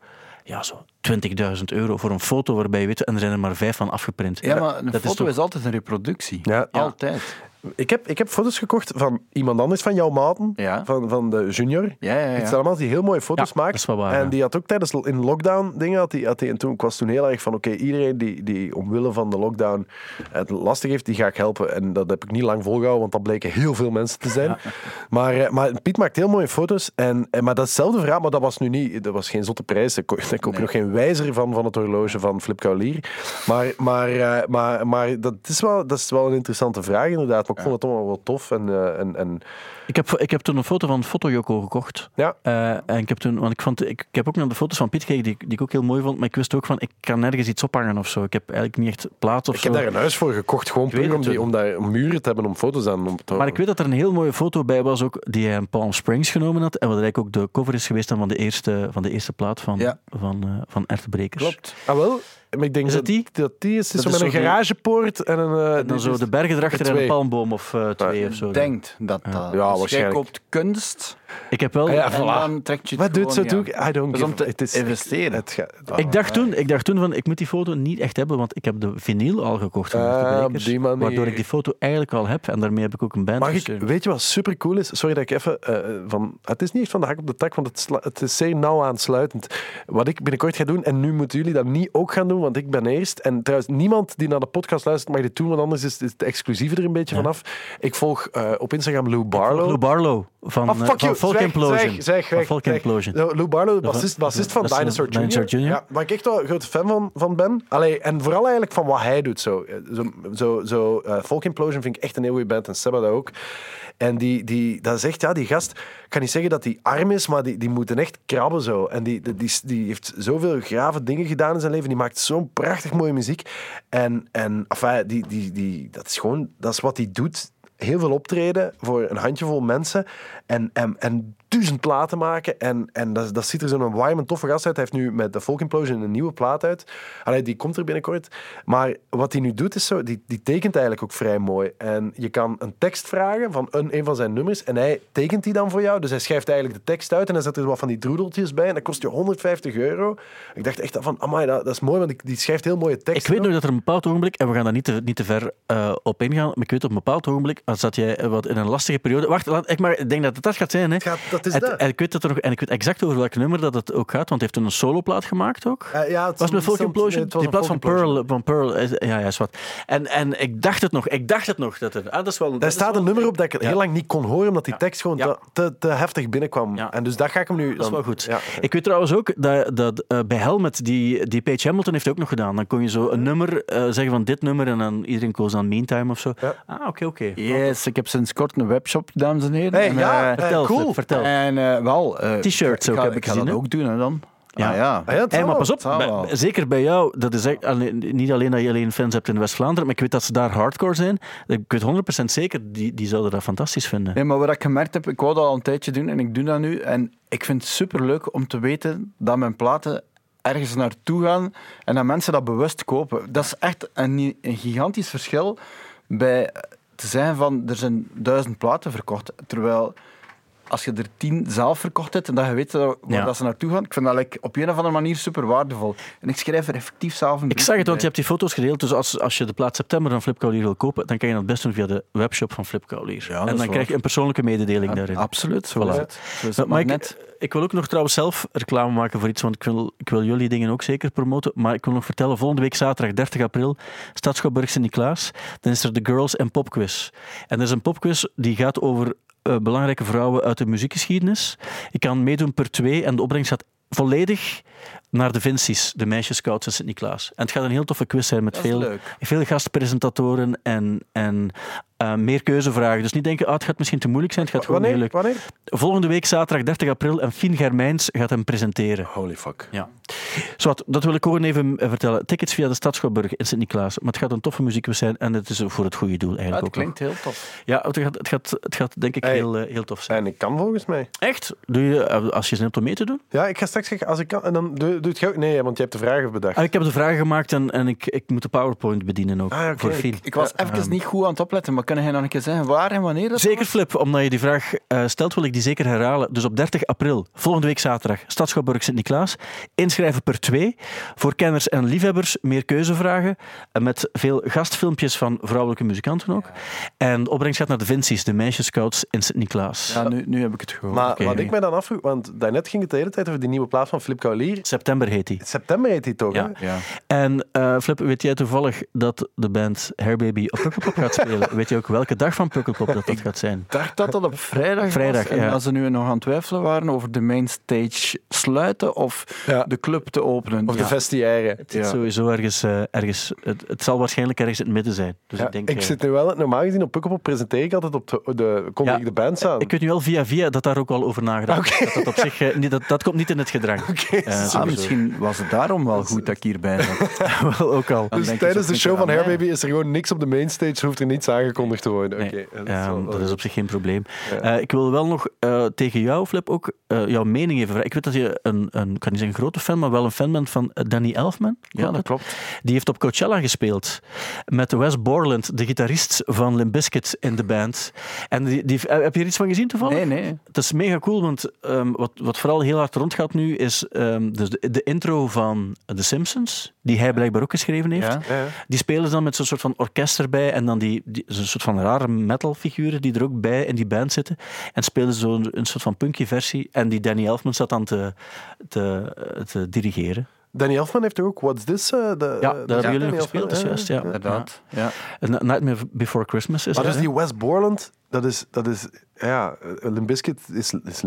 S3: ja, zo 20.000 euro voor een foto waarbij je weet, en er zijn er maar vijf van afgeprint.
S2: Ja, maar een
S3: dat
S2: foto
S3: toch-
S2: is, altijd een reproductie.
S4: Ja.
S2: Altijd.
S4: Ik heb, ik heb foto's gekocht van iemand anders van jouw maten,
S2: Ja.
S4: van, van de junior.
S2: Ja, ja, ja.
S4: Het zijn allemaal die heel mooie foto's
S3: Ja,
S4: maakt.
S3: dat is wel waar,
S4: en
S3: ja.
S4: die had ook tijdens in lockdown dingen. Had die, had die, en toen ik was toen heel erg van: oké, iedereen die, die omwille van de lockdown het lastig heeft, die ga ik helpen. En dat heb ik niet lang volgehouden, want dat bleken heel veel mensen te zijn. Maar, eh, maar Piet maakt heel mooie foto's. En, en, maar datzelfde verhaal, maar dat was nu niet, dat was geen zotte prijs. Ik koop, ik koop
S2: Nee.
S4: nog geen wijzer van, van het horloge van Flip Kaulier. Maar, maar, eh, maar, maar dat, is wel, dat is wel een interessante vraag, inderdaad. Ik vond het toch wel tof. En, eh, en, en
S3: Ik heb, ik heb toen een foto van Fotojoko gekocht.
S4: ja,
S3: Eh, en ik heb toen, want ik, vond, ik, ik heb ook naar de foto's van Piet gekeken, die, die ik ook heel mooi vond, maar ik wist ook van, ik kan nergens iets ophangen of zo. Ik heb eigenlijk niet echt plaats of
S4: ik
S3: zo.
S4: heb daar een huis voor gekocht, gewoon puur om, die, om daar muren te hebben om foto's aan om te
S3: Maar ik weet dat er een heel mooie foto bij was, ook, die hij in Palm Springs genomen had. En wat eigenlijk ook de cover is geweest dan van de eerste, van de eerste plaat van,
S2: Ja.
S3: van, eh van.
S2: Klopt.
S4: Ah, wel? Maar ik denk
S3: Is
S4: dat
S3: die?
S4: Dat die is, Het is
S3: Dat
S4: zo
S3: is
S4: met een garagepoort en een... eh,
S3: En dan zo de bergen erachter en een palmboom of eh, twee of zo.
S2: Denkt dat dat.
S4: Ja,
S2: dus jij
S4: waarschijnlijk.
S2: koopt kunst
S3: Ik heb wel...
S4: Ah, ja,
S2: en
S4: voilà.
S2: dan trekt je het
S4: Wat doet zo doe ik? I don't give... het is
S2: investeren.
S4: Het ga-
S3: Ik dacht, toen, ik dacht toen van, ik moet die foto niet echt hebben, want ik heb de vinyl al gekocht van
S4: Ah, die manier.
S3: Waardoor ik die foto eigenlijk al heb en daarmee heb ik ook een band
S4: Mag ik, weet je wat super cool is? Sorry dat ik even eh, van. Het is niet echt van de hak op de tak, want het, sla- het is zeer nauw aansluitend. Wat ik binnenkort ga doen, en nu moeten jullie dat niet ook gaan doen, want ik ben eerst. En trouwens, niemand die naar de podcast luistert mag dit doen, want anders is het exclusieve er een beetje
S3: Ja.
S4: vanaf. Ik volg eh, op Instagram Lou Barlow.
S3: Lou Barlow van,
S4: Ah,
S3: eh,
S4: fuck
S3: van
S4: Zeg,
S3: Implosion.
S4: zeg, zeg.
S3: Implosion.
S4: Nou, Lou Barlow, bassist, bassist van Dinosaur Jr.
S3: Dinosaur Jr.
S4: Ja, waar ik echt wel een grote fan van, van ben. Allee, en vooral eigenlijk van wat hij doet. Zo, zo, zo, zo eh, Folk Implosion vind ik echt een heel goede band en Seba dat ook. En die, die, dat is echt, ja, die gast, ik kan niet zeggen dat hij arm is, maar die, die moeten echt krabben zo. En die, die, die, die heeft zoveel grave dingen gedaan in zijn leven. Die maakt zo'n prachtig mooie muziek. En, en enfin, die, die, die, dat is gewoon, dat is wat hij doet. Heel veel optreden voor een handjevol mensen. En, en, en duizend platen maken. En, en dat, dat ziet er zo'n warm en toffe gast uit. Hij heeft nu met de Folk Implosion een nieuwe plaat uit. Allee, die komt er binnenkort. Maar wat hij nu doet is zo, die, die tekent eigenlijk ook vrij mooi. En je kan een tekst vragen van een, een van zijn nummers. En hij tekent die dan voor jou. Dus hij schrijft eigenlijk de tekst uit. En hij zet er wat van die droedeltjes bij. En dat kost je 150 euro. Ik dacht echt van, amai, dat, dat is mooi. Want die, die schrijft heel mooie teksten.
S3: Ik weet nog dat er een bepaald ogenblik, en we gaan daar niet te, niet te ver eh, op ingaan, maar ik weet op een bepaald ogenblik, als dat jij eh, wat in een lastige periode... Wacht, laat, ik, maar, ik denk dat het dat gaat zijn. Hè.
S4: Het gaat, dat is
S3: Het-
S4: dat.
S3: en ik weet dat er nog, en ik weet exact over welk nummer dat het ook gaat, want hij heeft toen een soloplaat gemaakt ook.
S4: Eh, ja, het
S3: Was het met Folk Implosion?
S4: nee,
S3: Die plaat van. Pearl, van Pearl. is- Ja, ja, is wat. En, en ik dacht het nog. Ik dacht het nog. Dat er, ah, dat is wel,
S4: Daar staat
S3: wel-
S4: een nummer op dat ik
S3: Ja.
S4: heel lang niet kon horen, omdat die
S3: Ja.
S4: tekst gewoon
S3: Ja.
S4: te, te, te heftig binnenkwam.
S3: Ja.
S4: En dus dat ga ik hem nu...
S3: Dat is wel goed.
S4: Ja.
S3: Ik weet trouwens ook dat, dat eh, bij Helmet, die, die Page Hamilton heeft ook nog gedaan. Dan kon je zo een nummer eh, zeggen van dit nummer en dan iedereen koos dan Meantime of zo.
S4: Ja.
S3: Ah, oké, oké.
S2: Yes, ik heb sinds kort een webshop, dames en heren.
S4: Hey,
S2: En,
S4: ja,
S3: Vertel,
S4: cool.
S3: Vertel.
S2: En eh, wel... eh,
S3: T-shirts
S2: ik
S3: ook,
S2: ga-
S3: heb ik
S2: ik ga
S3: gezien,
S2: dat
S3: hè?
S2: ook doen, hè, dan.
S3: Ja.
S2: Ah, ja.
S4: Ah, ja, het
S3: Hey,
S4: zal
S3: maar pas op, bij- zeker bij jou, dat is echt, alleen- niet alleen dat je alleen fans hebt in West-Vlaanderen, maar ik weet dat ze daar hardcore zijn. Ik weet 100% zeker, die, die zouden dat fantastisch vinden.
S2: Nee, maar wat ik gemerkt heb, ik wou dat al een tijdje doen en ik doe dat nu. En ik vind het superleuk om te weten dat mijn platen ergens naartoe gaan en dat mensen dat bewust kopen. Dat is echt een, een gigantisch verschil bij te zeggen van er zijn duizend platen verkocht, terwijl als je er tien zelf verkocht hebt en dat je weet waar
S3: Ja.
S2: dat ze naartoe gaan, ik vind dat like, op een of andere manier super waardevol. En ik schrijf er effectief zelf een
S3: Ik zag het, want je
S2: bij.
S3: hebt die foto's gedeeld. Dus als, als je de plaat september van Flip Kaulier wil kopen, dan kan je dat best doen via de webshop van Flip Kaulier.
S2: Ja,
S3: en dan
S2: waar.
S3: krijg je een persoonlijke mededeling
S2: Ja,
S3: daarin.
S2: Absoluut, zo
S3: Voilà.
S2: Zo
S3: Maar ik, ik wil ook nog trouwens zelf reclame maken voor iets, want ik wil, ik wil jullie dingen ook zeker promoten. Maar ik wil nog vertellen, volgende week zaterdag 30 april, Stadschouwburg Sint-Niklaas, dan is er de Girls and Pop Quiz. En dat is een popquiz die gaat over eh, belangrijke vrouwen uit de muziekgeschiedenis. Je kan meedoen per twee en de opbrengst gaat volledig naar de Vinci's, de meisjescouts in Sint-Niklaas. En het gaat een heel toffe quiz zijn met veel,
S2: leuk.
S3: veel gastpresentatoren en, en eh, meer keuzevragen. Dus niet denken, ah, het gaat misschien te moeilijk zijn, het gaat gewoon heel
S4: Wanneer?
S3: leuk.
S4: Wanneer?
S3: Volgende week, zaterdag 30 april, en Fien Germijns gaat hem presenteren.
S4: Holy fuck.
S3: Ja. Zowat, dat wil ik gewoon even eh, vertellen. Tickets via de Stadschouwburg in Sint-Niklaas. Maar het gaat een toffe muziekquiz zijn en het is voor het goede doel
S2: Ja,
S3: eigenlijk
S2: het
S3: ook nog.
S2: klinkt heel tof.
S3: Ja, het gaat, het gaat, het gaat denk ik
S4: Hey.
S3: heel, eh, heel tof zijn.
S4: En ik kan volgens mij.
S3: Echt? Doe je, als je zin hebt om mee te doen?
S4: Ja, ik ga straks zeggen, als ik kan, en dan doe, doe het gauw. Nee, want je hebt de vragen bedacht.
S3: Ah, ik heb de vragen gemaakt en, en ik, ik moet de PowerPoint bedienen ook.
S4: Ah.
S3: Voor.
S2: Ik was even
S3: Ehm.
S2: niet goed aan het opletten, maar kan jij nog een keer zeggen waar en wanneer dat
S3: Zeker
S2: was?
S3: Flip, omdat je die vraag eh, stelt, wil ik die zeker herhalen. Dus op 30 april, volgende week zaterdag, Stadschouwburg Sint-Niklaas. Inschrijven per twee. Voor kenners en liefhebbers meer keuzevragen. En met veel gastfilmpjes van vrouwelijke muzikanten ook. En de opbrengst gaat naar de Vinci's, de meisjescouts in Sint-Niklaas.
S2: Ja, nu, nu heb ik het gehoord.
S4: maar wat ik mij dan afvroeg, want daarnet ging het de hele tijd over die nieuwe plaat van Flip Kaulier.
S3: September heet die.
S4: September heet die toch,
S3: Ja. En eh, Flip, weet jij toevallig dat de band Hairbaby op Pukkelpop gaat spelen? weet je ook welke dag van Pukkelpop dat dat gaat zijn?
S2: Ik dacht dat dat op vrijdag,
S3: Vrijdag,
S2: was. En
S3: ja.
S2: als ze nu nog aan het twijfelen waren over de mainstage sluiten of
S4: Ja.
S2: de club te openen.
S4: Of de vestiaire.
S3: Het sowieso ergens, eh, ergens het, het zal waarschijnlijk ergens in het midden zijn. Dus
S4: Ja,
S3: ik denk...
S4: ik
S3: eh,
S4: zit nu wel, normaal gezien op Pukkelpop presenteer ik altijd op de, de
S3: Ja,
S4: ik de band aan.
S3: Ik weet nu wel via via dat daar ook al over nagedacht is. Dat, dat, op zich, niet, dat, dat komt niet in het gedrang.
S4: Oké.
S2: Misschien was het daarom wel goed dat ik hierbij zat.
S3: wel ook al.
S2: Dan
S4: dus tijdens de show van? Hairbaby is er gewoon niks op de mainstage, hoeft er niets aangekondigd te worden.
S3: Nee,
S4: dat, is wel-
S3: dat is op zich geen probleem.
S4: Ja.
S3: Eh, ik wil wel nog eh, tegen jou, Flip, ook eh, jouw mening even vragen. Ik weet dat je een, een, ik kan niet zeggen een grote fan, maar wel een fan bent van Danny Elfman.
S2: Ja, dat klopt.
S3: Die heeft op Coachella gespeeld met Wes Borland, de gitarist van Limp Bizkit in de band. En die, die, heb je er iets van gezien toevallig?
S2: Nee, nee.
S3: Het is mega cool, want ehm, wat, wat vooral heel hard rondgaat nu is ehm, dus de, de intro van The Simpsons, die hij blijkbaar ook geschreven heeft.
S2: Ja.
S4: Ja, ja.
S3: Die spelen ze dan met zo'n soort van orkest erbij en dan die, die zo'n soort van rare metalfiguren die er ook bij in die band zitten. En spelen ze zo'n een soort van punkje versie en die Danny Elfman staat dan te, te, te dirigeren.
S4: Danny Elfman heeft toch ook What's This? de,
S3: Ja, daar hebben jullie nog gespeeld, dat is juist. Ja.
S2: Inderdaad. Ja.
S3: Nightmare Before Christmas is
S4: Maar
S3: dat,
S4: dus die West Borland, dat is, dat is ja, eh, Limp Bizkit is, is.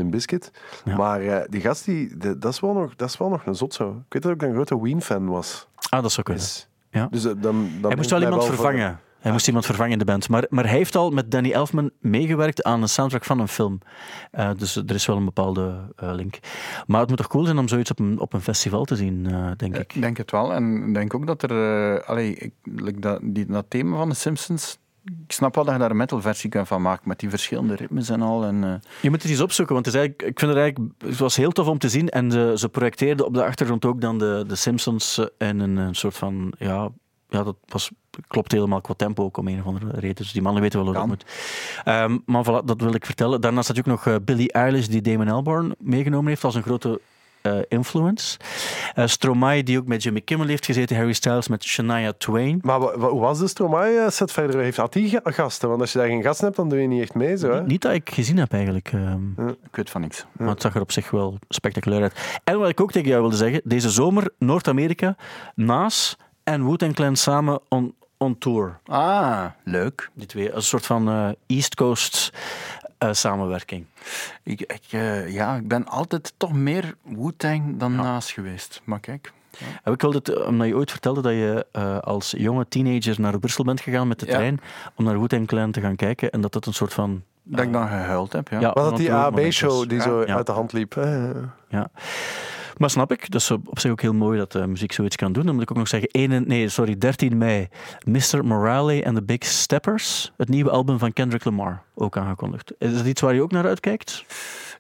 S3: Ja.
S4: Maar eh, die gast, die, de- dat, is wel nog, dat is wel nog een zot zo. Ik weet dat ik een grote Ween-fan was.
S3: Ah, dat zou kunnen.
S4: Dus,
S3: Ja.
S4: dus eh, dan, dan
S3: Hij moest wel iemand vervangen. Hij moest iemand vervangen in de band. Maar, maar hij heeft al met Danny Elfman meegewerkt aan een soundtrack van een film. Eh, dus er is wel een bepaalde eh, link. Maar het moet toch cool zijn om zoiets op een, op een festival te zien, eh, denk ik.
S2: Ik denk het wel. En ik denk ook dat er... allee, ik, like dat, die, dat thema van de Simpsons... Ik snap wel dat je daar een metal-versie kan van maken, met die verschillende ritmes en al. En, eh,
S3: Je moet het eens opzoeken, want het, is eigenlijk, ik vind het eigenlijk het was heel tof om te zien. En ze, ze projecteerden op de achtergrond ook dan de, de Simpsons eh, in een, een soort van... Ja, ja, dat was, klopt helemaal qua tempo ook om een of andere reden. Dus die mannen weten wel hoe dat moet. Ehm, maar voilà, dat wil ik vertellen. Daarnaast had je ook nog eh, Billie Eilish, die Damon Albarn meegenomen heeft als een grote influence. Eh, Stromae, die ook met Jimmy Kimmel heeft gezeten. Harry Styles met Shania Twain.
S4: Maar hoe was de Stromae-set verder? Heeft, had die ga- gasten? Want als je daar geen gasten hebt, dan doe je niet echt mee. Zo, hè?
S3: Niet, niet dat ik gezien heb eigenlijk. ehm,
S2: ik weet van niks.
S3: Maar het zag er op zich wel spectaculair uit. En wat ik ook tegen jou wilde zeggen, deze zomer Noord-Amerika, Naas en Wu-Tang Clan samen on, on tour.
S2: Ah, leuk.
S3: Die twee, een soort van eh, East Coast eh, samenwerking.
S2: Ik, ik, eh, ja, ik ben altijd toch meer Wu-Tang dan naast geweest. Maar kijk...
S3: En ik wilde het, eh, omdat je ooit vertelde dat je eh, als jonge teenager naar Brussel bent gegaan met de
S2: Ja.
S3: trein om naar Wu-Tang Clan te gaan kijken en dat dat een soort van...
S2: Dat ik dan gehuild heb, ja.
S3: Ja.
S4: Was dat die AB-show die zo
S3: Ja.
S4: uit de hand liep? Eh,
S3: Ja. Maar snap ik, dat is op zich ook heel mooi dat eh, muziek zoiets kan doen. Dan moet ik ook nog zeggen, 1, nee, sorry, 13 mei, Mr. Morale and the Big Steppers, het nieuwe album van Kendrick Lamar, ook aangekondigd. Is dat iets waar je ook naar uitkijkt?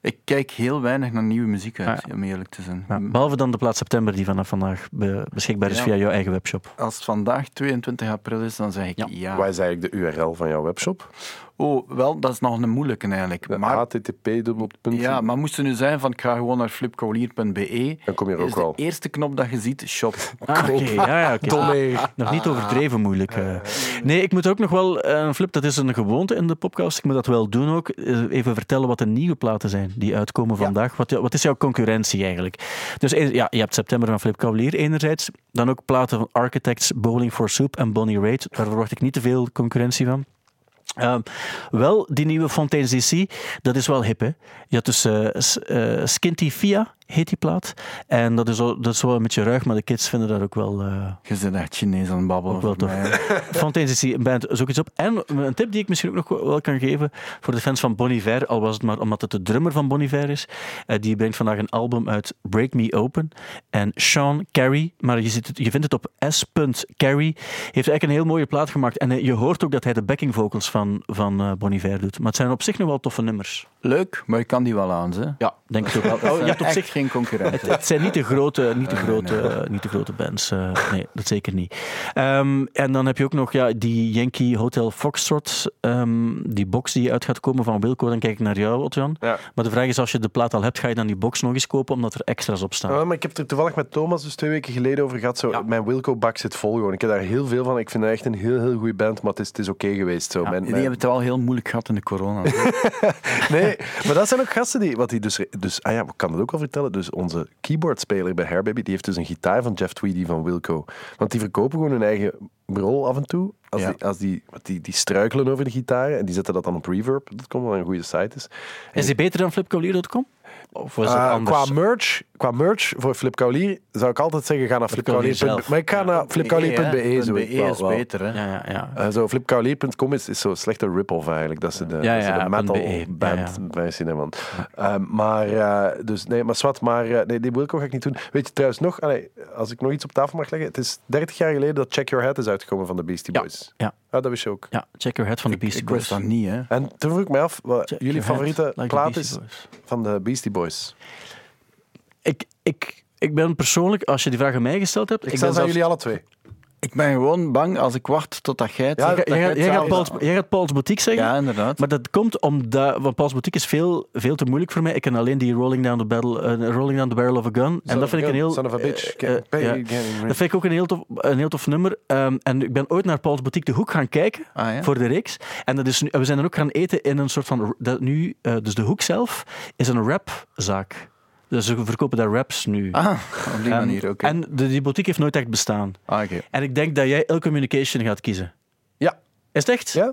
S2: Ik kijk heel weinig naar nieuwe muziek uit,
S3: Ah.
S2: om eerlijk te zijn.
S3: Ja, behalve dan de plaat september die vanaf vandaag be- beschikbaar is
S2: Ja.
S3: via jouw eigen webshop.
S2: Als het vandaag 22 april is, dan zeg ik
S3: Ja.
S2: ja.
S4: Wat is eigenlijk de URL van jouw webshop?
S2: Oh, wel, dat is nog een moeilijke eigenlijk.
S4: De
S2: Maar,
S4: http
S2: ja, maar moest het nu zijn van ik ga gewoon naar flipkaulier.be,
S4: Dan kom je er ook
S2: de
S4: al.
S2: eerste knop dat je ziet, shop.
S3: Ah, oké. Ja, ja, oké. Nog niet overdreven moeilijk. eh. Nee, ik moet ook nog wel, eh, een flip, dat is een gewoonte in de podcast. Ik moet dat wel doen ook. Eh, Even vertellen wat de nieuwe platen zijn die uitkomen vandaag. Wat, wat is jouw concurrentie eigenlijk? Dus eh, ja, je hebt september van Flip Cavalier enerzijds. Dan ook platen van Architects, Bowling for Soup en Bonnie Raitt. Daar verwacht ik niet te veel concurrentie van. Ehm, wel, die nieuwe Fontaines DC, dat is wel hip, hè? Je had dus eh, eh, Skinty Fia, heet die plaat. En dat is, wel- dat is wel een beetje ruig, maar de kids vinden dat ook wel... eh,
S2: Je zit echt Chinees aan het babbelen.
S3: Ook wel tof. Fontaine's DC band zoek iets op. En een tip die ik misschien ook nog wel kan geven voor de fans van Bon Iver, al was het maar omdat het de drummer van Bon Iver is, die brengt vandaag een album uit Break Me Open. En Sean Carey, maar je, ziet het, je vindt het op s.carey, heeft eigenlijk een heel mooie plaat gemaakt. En je hoort ook dat hij de backing vocals van, van eh, Bon Iver doet. Maar het zijn op zich nog wel toffe nummers.
S2: Leuk, maar je kan die wel aan, hè?
S3: Ja, denk ik ook wel. Oh, je hebt op zich
S2: geen concurrent.
S3: het, het zijn niet de grote, niet de grote, eh, niet de grote bands. eh, nee, dat zeker niet. Ehm, en dan heb je ook nog ja, die Yankee Hotel Foxtrot. ehm, die box die uit gaat komen van Wilco. Dan kijk ik naar jou, Otjan.
S4: Ja.
S3: Maar de vraag is, als je de plaat al hebt, ga je dan die box nog eens kopen omdat er extra's op staan?
S4: Ja, maar ik heb het er toevallig met Thomas dus twee weken geleden over gehad. Zo,
S3: Ja.
S4: Mijn Wilco-bak zit vol gewoon. Ik heb daar heel veel van. Ik vind het echt een heel, heel goede band, maar het is, het is oké geweest. Zo.
S3: Ja,
S4: Mijn-
S2: Die
S4: mijn-
S2: hebben het wel heel moeilijk gehad in de corona.
S4: Nee, maar dat zijn ook gasten die... Wat die dus, dus, ah ja, ik kan het ook wel vertellen. Dus onze keyboardspeler bij Hairbaby, die heeft dus een gitaar van Jeff Tweedy van Wilco. Want die verkopen gewoon hun eigen rol af en toe. Als
S2: Ja.
S4: die, als die, want die, die struikelen over de gitaren en die zetten dat dan op reverb. Dat komt wel een goede site is.
S3: Is die beter dan flipcaulier.com? Of was het anders?
S4: qua, merch, qua merch voor Flip Kaulier zou ik altijd zeggen: ga naar
S3: Flipkaulier
S4: flipkaulier.be. Maar ik ga naar flipkaulier.be. Zo,
S2: BE
S4: ik wel-
S2: is
S4: wel.
S2: beter, hè?
S3: Ja, ja, ja.
S4: Eh, zo, flipkaulier.com is, is zo'n slechte rip-off eigenlijk. Dat is de,
S3: Ja, ja,
S4: de metal
S3: .be.
S4: band
S3: Ja,
S4: versie daarvan. Ehm, maar, eh, dus, nee, maar zwart, maar eh, nee, die Wilco ga ik niet doen. Weet je trouwens nog, allee, als ik nog iets op tafel mag leggen, het is 30 jaar geleden dat Check Your Head is uitgekomen van de Beastie
S3: Ja,
S4: Boys.
S3: ja.
S4: Ah, dat wist je ook.
S3: ja, check your head van de Beastie
S2: Ik
S3: Boys.
S2: wist dat niet, hè?
S4: En toen vroeg ik me af, wat
S3: Check
S4: jullie favoriete
S3: like
S4: plaat is van de Beastie Boys.
S3: Ik, ik, ik ben persoonlijk, als je die vraag aan mij gesteld hebt...
S4: Ik,
S3: ben
S4: ze aan
S3: zelfs-
S4: jullie alle twee.
S2: Ik ben gewoon bang als ik wacht tot jij het
S4: Ja,
S2: zegt,
S3: Jij,
S2: dat
S3: gaat Paul's, jij gaat Paul's Boutique zeggen?
S2: Ja, inderdaad.
S3: Maar dat komt omdat... Want Paul's Boutique is veel, veel te moeilijk voor mij. Ik ken alleen die Rolling Down the, battle, eh, Rolling Down the Barrel of a Gun. en dat vind ik een heel...
S4: Son of a bitch.
S3: eh, eh, ja. Dat vind ik ook een heel tof, een heel tof nummer. Ehm, en ik ben ooit naar Paul's Boutique de Hoek gaan kijken
S2: Ah, ja?
S3: voor de reeks. En dat is we zijn er ook gaan eten in een soort van... Dat nu, dus de Hoek zelf is een rapzaak. Dus ze verkopen daar raps nu.
S2: Ah, op die manier, oké.
S3: En de, die boutique heeft nooit echt bestaan.
S2: Ah, oké.
S3: En ik denk dat jij El Communication gaat kiezen.
S4: Ja.
S3: Is het echt?
S4: Ja?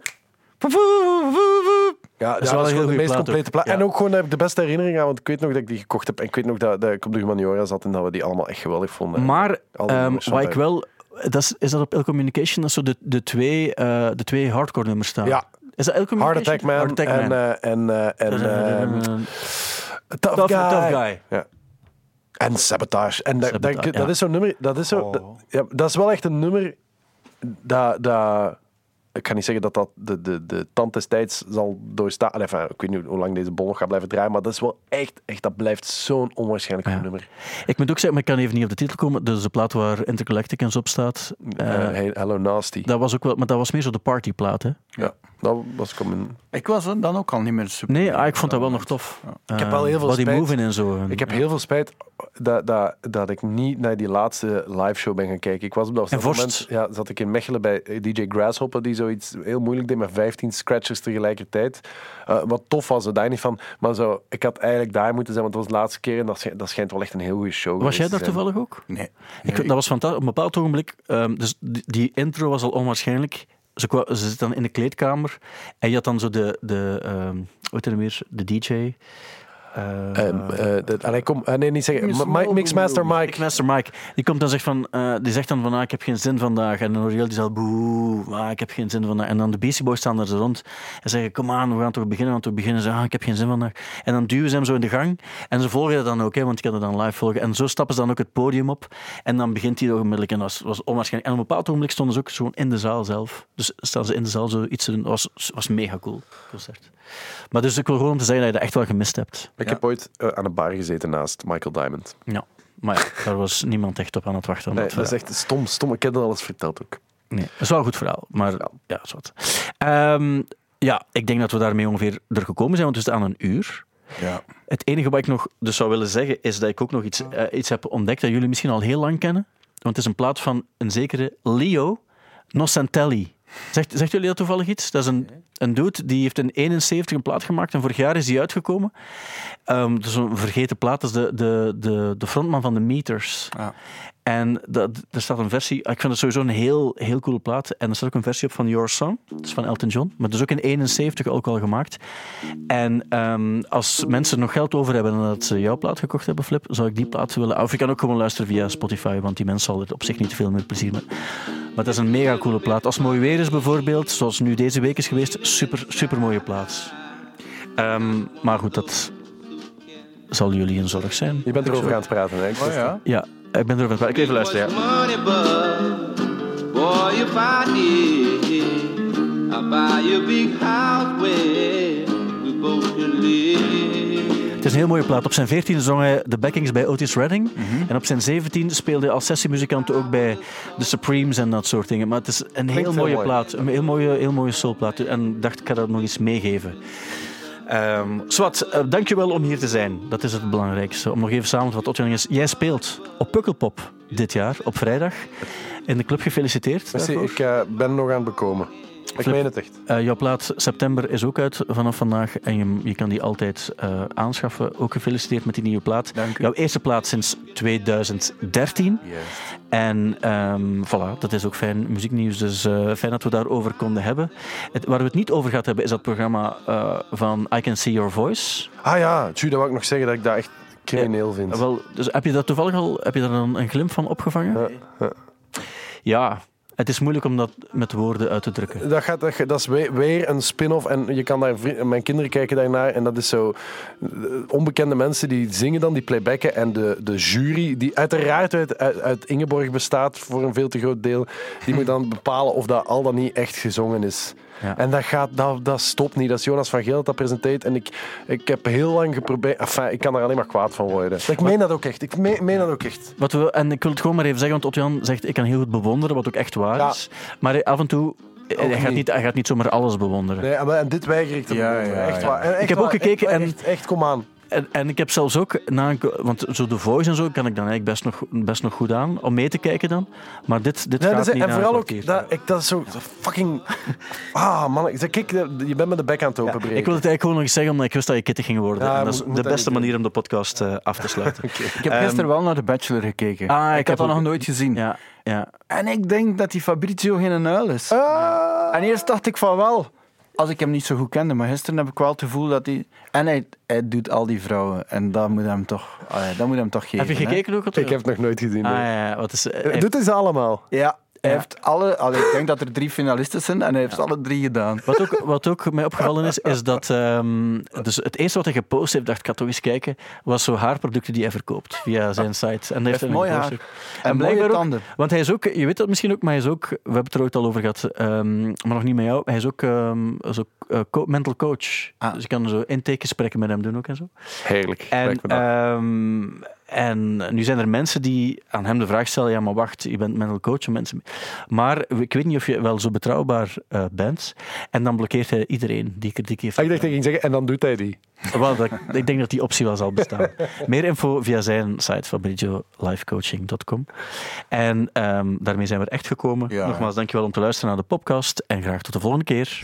S4: Ja,
S3: is
S4: ja,
S3: wel
S4: dat
S3: een
S4: is
S3: heel
S4: gewoon de meest
S3: plaat
S4: complete plaat.
S3: Ja.
S4: En ook gewoon daar heb ik de beste herinnering aan, want ik weet nog dat ik die gekocht heb. En ik weet nog dat, dat ik op de humaniora zat en dat we die allemaal echt geweldig vonden.
S3: Maar ehm, wat ik wel... Dat is, is dat op El Communication dat zo de, de, twee, eh, de twee hardcore nummers staan?
S4: Ja.
S3: Is dat El
S4: Hard
S3: Communication?
S4: Attack Man
S3: Hard Attack
S4: en,
S3: Man.
S4: en, eh, en
S3: Eh,
S4: Tough,
S3: Tough-
S4: Guy.
S3: Tough Guy.
S4: Ja. En Sabotage. En dat,
S3: Sabotage,
S4: dat,
S3: ja.
S4: dat is zo'n nummer... Dat is, zo, dat, ja, dat is wel echt een nummer dat... dat ik ga niet zeggen dat dat de, de, de tand des tijds zal doorstaan. Allee, enfin, ik weet niet hoe lang deze bol nog gaat blijven draaien, maar dat is wel echt... echt dat blijft zo'n onwaarschijnlijk goed
S3: Ja.
S4: nummer.
S3: Ik moet ook zeggen, maar ik kan even niet op de titel komen. Dus de plaat waar Intergalacticans op staat. eh,
S4: Eh, hey, Hello Nasty.
S3: dat was ook wel, maar dat was meer zo de partyplaat, hè?
S4: ja, dat was ik in...
S2: Ik was dan ook al niet meer super.
S3: Nee, ah, ik vond dat wel nog tof.
S4: Ik heb wel heel veel spijt.
S3: moving en zo.
S4: Ik heb heel veel spijt dat, dat, dat ik niet naar die laatste live show ben gaan kijken. Ik was op dat moment ja, zat ik in Mechelen bij eh, DJ Grasshopper, die zoiets heel moeilijk deed met 15 scratchers tegelijkertijd. Eh, wat tof was, daar niet van. Maar zo, ik had eigenlijk daar moeten zijn, want het was de laatste keer en dat schijnt, dat schijnt wel echt een heel goede show
S3: Was jij daar toevallig ook?
S2: Nee.
S3: Ik, dat was fantastisch. Op een bepaald ogenblik, ehm, dus die, die intro was al onwaarschijnlijk. Ze, kwa- ze zit dan in de kleedkamer en je had dan zo de, de ehm, hoe heet hij weer, de DJ. Eh,
S4: eh, dat- allee, kom, eh, nee, niet zeggen. Mike, Mixmaster Mike.
S3: Mixmaster Mike, die komt dan zegt van, eh, die zegt dan van, ah, ik heb geen zin vandaag. En Oriel die zegt, boe, ah, ik heb geen zin vandaag. En dan de Beastie Boys staan er zo rond en zeggen, kom aan, we gaan toch beginnen. Want we beginnen, ze, ah, ik heb geen zin vandaag. En dan duwen ze hem zo in de gang. En ze volgen dat dan ook, hè, want ik kan het dan live volgen. En zo stappen ze dan ook het podium op. En dan begint hij onmiddellijk. En dat was, was onwaarschijnlijk. En op een bepaald ogenblik stonden ze ook gewoon in de zaal zelf. Dus staan ze in de zaal zo iets te doen. Dat was, was mega cool, concert. Maar dus ik wil gewoon om te zeggen dat je dat echt wel gemist hebt.
S4: Ik heb ooit eh, aan een bar gezeten naast Michael Diamond.
S3: Ja. Maar ja, daar was niemand echt op aan het wachten.
S4: Nee,
S3: dat
S4: dat is
S3: verhaal.
S4: echt stom, stom. Ik heb dat al eens verteld ook.
S3: Nee, dat is wel een goed verhaal. Maar ja, is wat. Ehm, ja, ik denk dat we daarmee ongeveer er gekomen zijn, want we zitten aan een uur.
S2: Ja.
S3: Het enige wat ik nog dus zou willen zeggen, is dat ik ook nog iets, eh, iets heb ontdekt dat jullie misschien al heel lang kennen. Want het is een plaat van een zekere Leo Nocentelli. Zegt, zegt jullie dat toevallig iets? Dat is een, een dude die heeft in 71 een plaat gemaakt en vorig jaar is die uitgekomen. Dat is een vergeten plaat, dat de, de, de, de frontman van de Meters.
S2: Ja.
S3: En dat, er staat een versie, ik vind het sowieso een heel, heel coole plaat. En er staat ook een versie op van Your Song, dat is van Elton John. Maar dat is ook in 71 ook al gemaakt. En ehm, als mensen nog geld over hebben en dat ze jouw plaat gekocht hebben, Flip, zou ik die plaat willen... Of je kan ook gewoon luisteren via Spotify, want die mensen zal er op zich niet veel meer plezier mee. Maar dat is een mega coole plaat. Als het mooi weer is bijvoorbeeld, zoals nu deze week is geweest, super, super mooie plaat. Ehm, maar goed, dat zal jullie een zorg zijn.
S4: Je bent erover aan het praten, hè? Ik
S2: Oh ja.
S3: Ja, ik ben erover praten. Ik even luisteren, ja.
S6: money, but boy, if I did, I'd buy you a big house where we both could live.
S3: Het is een heel mooie plaat. Op zijn 14 zong hij de backings bij Otis Redding. En op zijn 17 speelde hij als sessiemuzikant ook bij The Supremes en dat soort dingen. Maar het is een heel mooie
S4: mooi.
S3: plaat. Een heel mooie, heel mooie soulplaat. En ik dacht, ik ga dat nog eens meegeven. Ehm Swat, eh, dankjewel om hier te zijn. Dat is het belangrijkste. Om nog even samen te vatten. Otto, Jij speelt op Pukkelpop dit jaar, op vrijdag. In de club gefeliciteerd.
S4: Merci,
S3: daarvoor.
S4: ik eh, ben nog aan het bekomen. Ik
S3: Flip.
S4: meen het echt.
S3: Eh, jouw plaat September is ook uit vanaf vandaag en je, je kan die altijd eh, aanschaffen. Ook gefeliciteerd met die nieuwe plaat.
S2: Dank u.
S3: Jouw eerste plaat sinds 2013. En ehm, voilà, dat is ook fijn muzieknieuws. Dus eh, fijn dat we daarover konden hebben. Het, waar we het niet over gaat hebben is dat programma van I Can See Your Voice.
S4: Ah ja, tju, dat wou ik nog zeggen dat ik dat echt crimineel vind.
S3: Wel, dus heb je dat toevallig al heb je daar een, een glimp van opgevangen?
S4: Ja, ja.
S3: Het is moeilijk om dat met woorden uit te drukken.
S4: Dat, gaat, dat, is weer, een spin-off en je kan daar, mijn kinderen kijken daarnaar en dat is zo eh, onbekende mensen die zingen dan, die playbacken en de, de jury, die uiteraard uit, uit, uit Ingeborg bestaat voor een veel te groot deel, die moet dan bepalen of dat al dan niet echt gezongen is.
S3: Ja.
S4: En dat, gaat, dat, dat stopt niet. Dat is Jonas van Geel dat dat presenteert. En ik, ik heb heel lang geprobeerd... Enfin, ik kan er alleen maar kwaad van worden. Ik meen dat ook echt. Ik meen, meen dat ook echt.
S3: Wat we, en ik wil het gewoon maar even zeggen, want Otto-Jan zegt ik kan heel goed bewonderen, wat ook echt waar
S4: Ja.
S3: is. Maar hij- af en toe, hij gaat,
S4: niet.
S3: niet, hij gaat niet zomaar alles bewonderen.
S4: Nee, en dit weiger ik te
S2: Ja,
S4: bewonderen.
S2: ja,
S4: Echt
S2: ja.
S4: waar. En echt
S3: Ik heb ook gekeken
S4: Echt,
S3: en-
S4: Echt, echt, kom aan.
S3: En, en ik heb zelfs ook, na een, want zo The Voice en zo kan ik dan eigenlijk best nog, best nog goed aan, om mee te kijken dan. Maar dit, dit
S4: Ja,
S3: gaat
S4: dat is-
S3: niet
S4: en vooral ook, dat, ik, dat is zo fucking... Ah, man. Ik zeg, kijk, je bent met de bek aan het openbreken.
S3: Ik wil het eigenlijk gewoon nog eens zeggen, omdat ik wist dat je kittig ging worden.
S4: Ja,
S3: en dat is
S4: moet-
S3: de beste
S4: doen.
S3: manier om de podcast eh, af te sluiten.
S2: Ik heb gisteren wel naar The Bachelor gekeken.
S3: Ah, ik
S2: ik
S3: heb
S2: had dat nog nooit gezien.
S3: Ja, ja.
S2: En ik denk dat die Fabrizio geen uil is.
S4: Ah.
S2: En eerst dacht ik van wel, als ik hem niet zo goed kende. Maar gisteren heb ik wel het gevoel dat hij... En hij, hij doet al die vrouwen. En dat moet hem toch, allee, dat moet hem toch geven.
S3: Heb je
S2: hè.
S3: gekeken ook?
S4: Ik heb het nog nooit gezien.
S3: Ah,
S4: nee.
S3: ja, ja, wat is,
S4: Doet hij ze allemaal?
S2: Ja, hij
S3: Ja.
S2: heeft alle... allee, ik denk dat er drie finalisten zijn en hij heeft alle drie gedaan.
S3: Wat ook, wat ook mij opgevallen is, is dat ehm, dus het eerste wat hij gepost heeft, dacht ik, ga toch eens kijken, was zo haarproducten die hij verkoopt via zijn site. En hij heeft
S2: heeft mooi
S3: een
S2: haar. En
S3: ook,
S2: tanden.
S3: want hij is ook, je weet dat misschien ook, maar hij is ook, we hebben het er ooit al over gehad, ehm, maar nog niet met jou, hij is ook zo, co- mental coach.
S2: Ah.
S3: Dus je kan zo intakegesprekken met hem doen ook en zo.
S4: Heerlijk.
S3: En, en nu zijn er mensen die aan hem de vraag stellen: ja, maar wacht, je bent mental coach. en Mensen. Maar ik weet niet of je wel zo betrouwbaar eh, bent. En dan blokkeert hij iedereen die kritiek heeft.
S4: Ah, ik dacht dat ik ging zeggen, en dan doet hij die.
S3: Wel, dat, ik denk dat die optie wel zal bestaan. Meer info via zijn site fabriziolifecoaching.com. En ehm, daarmee zijn we er echt gekomen.
S2: Ja.
S3: Nogmaals, dankjewel om te luisteren naar de podcast. En graag tot de volgende keer.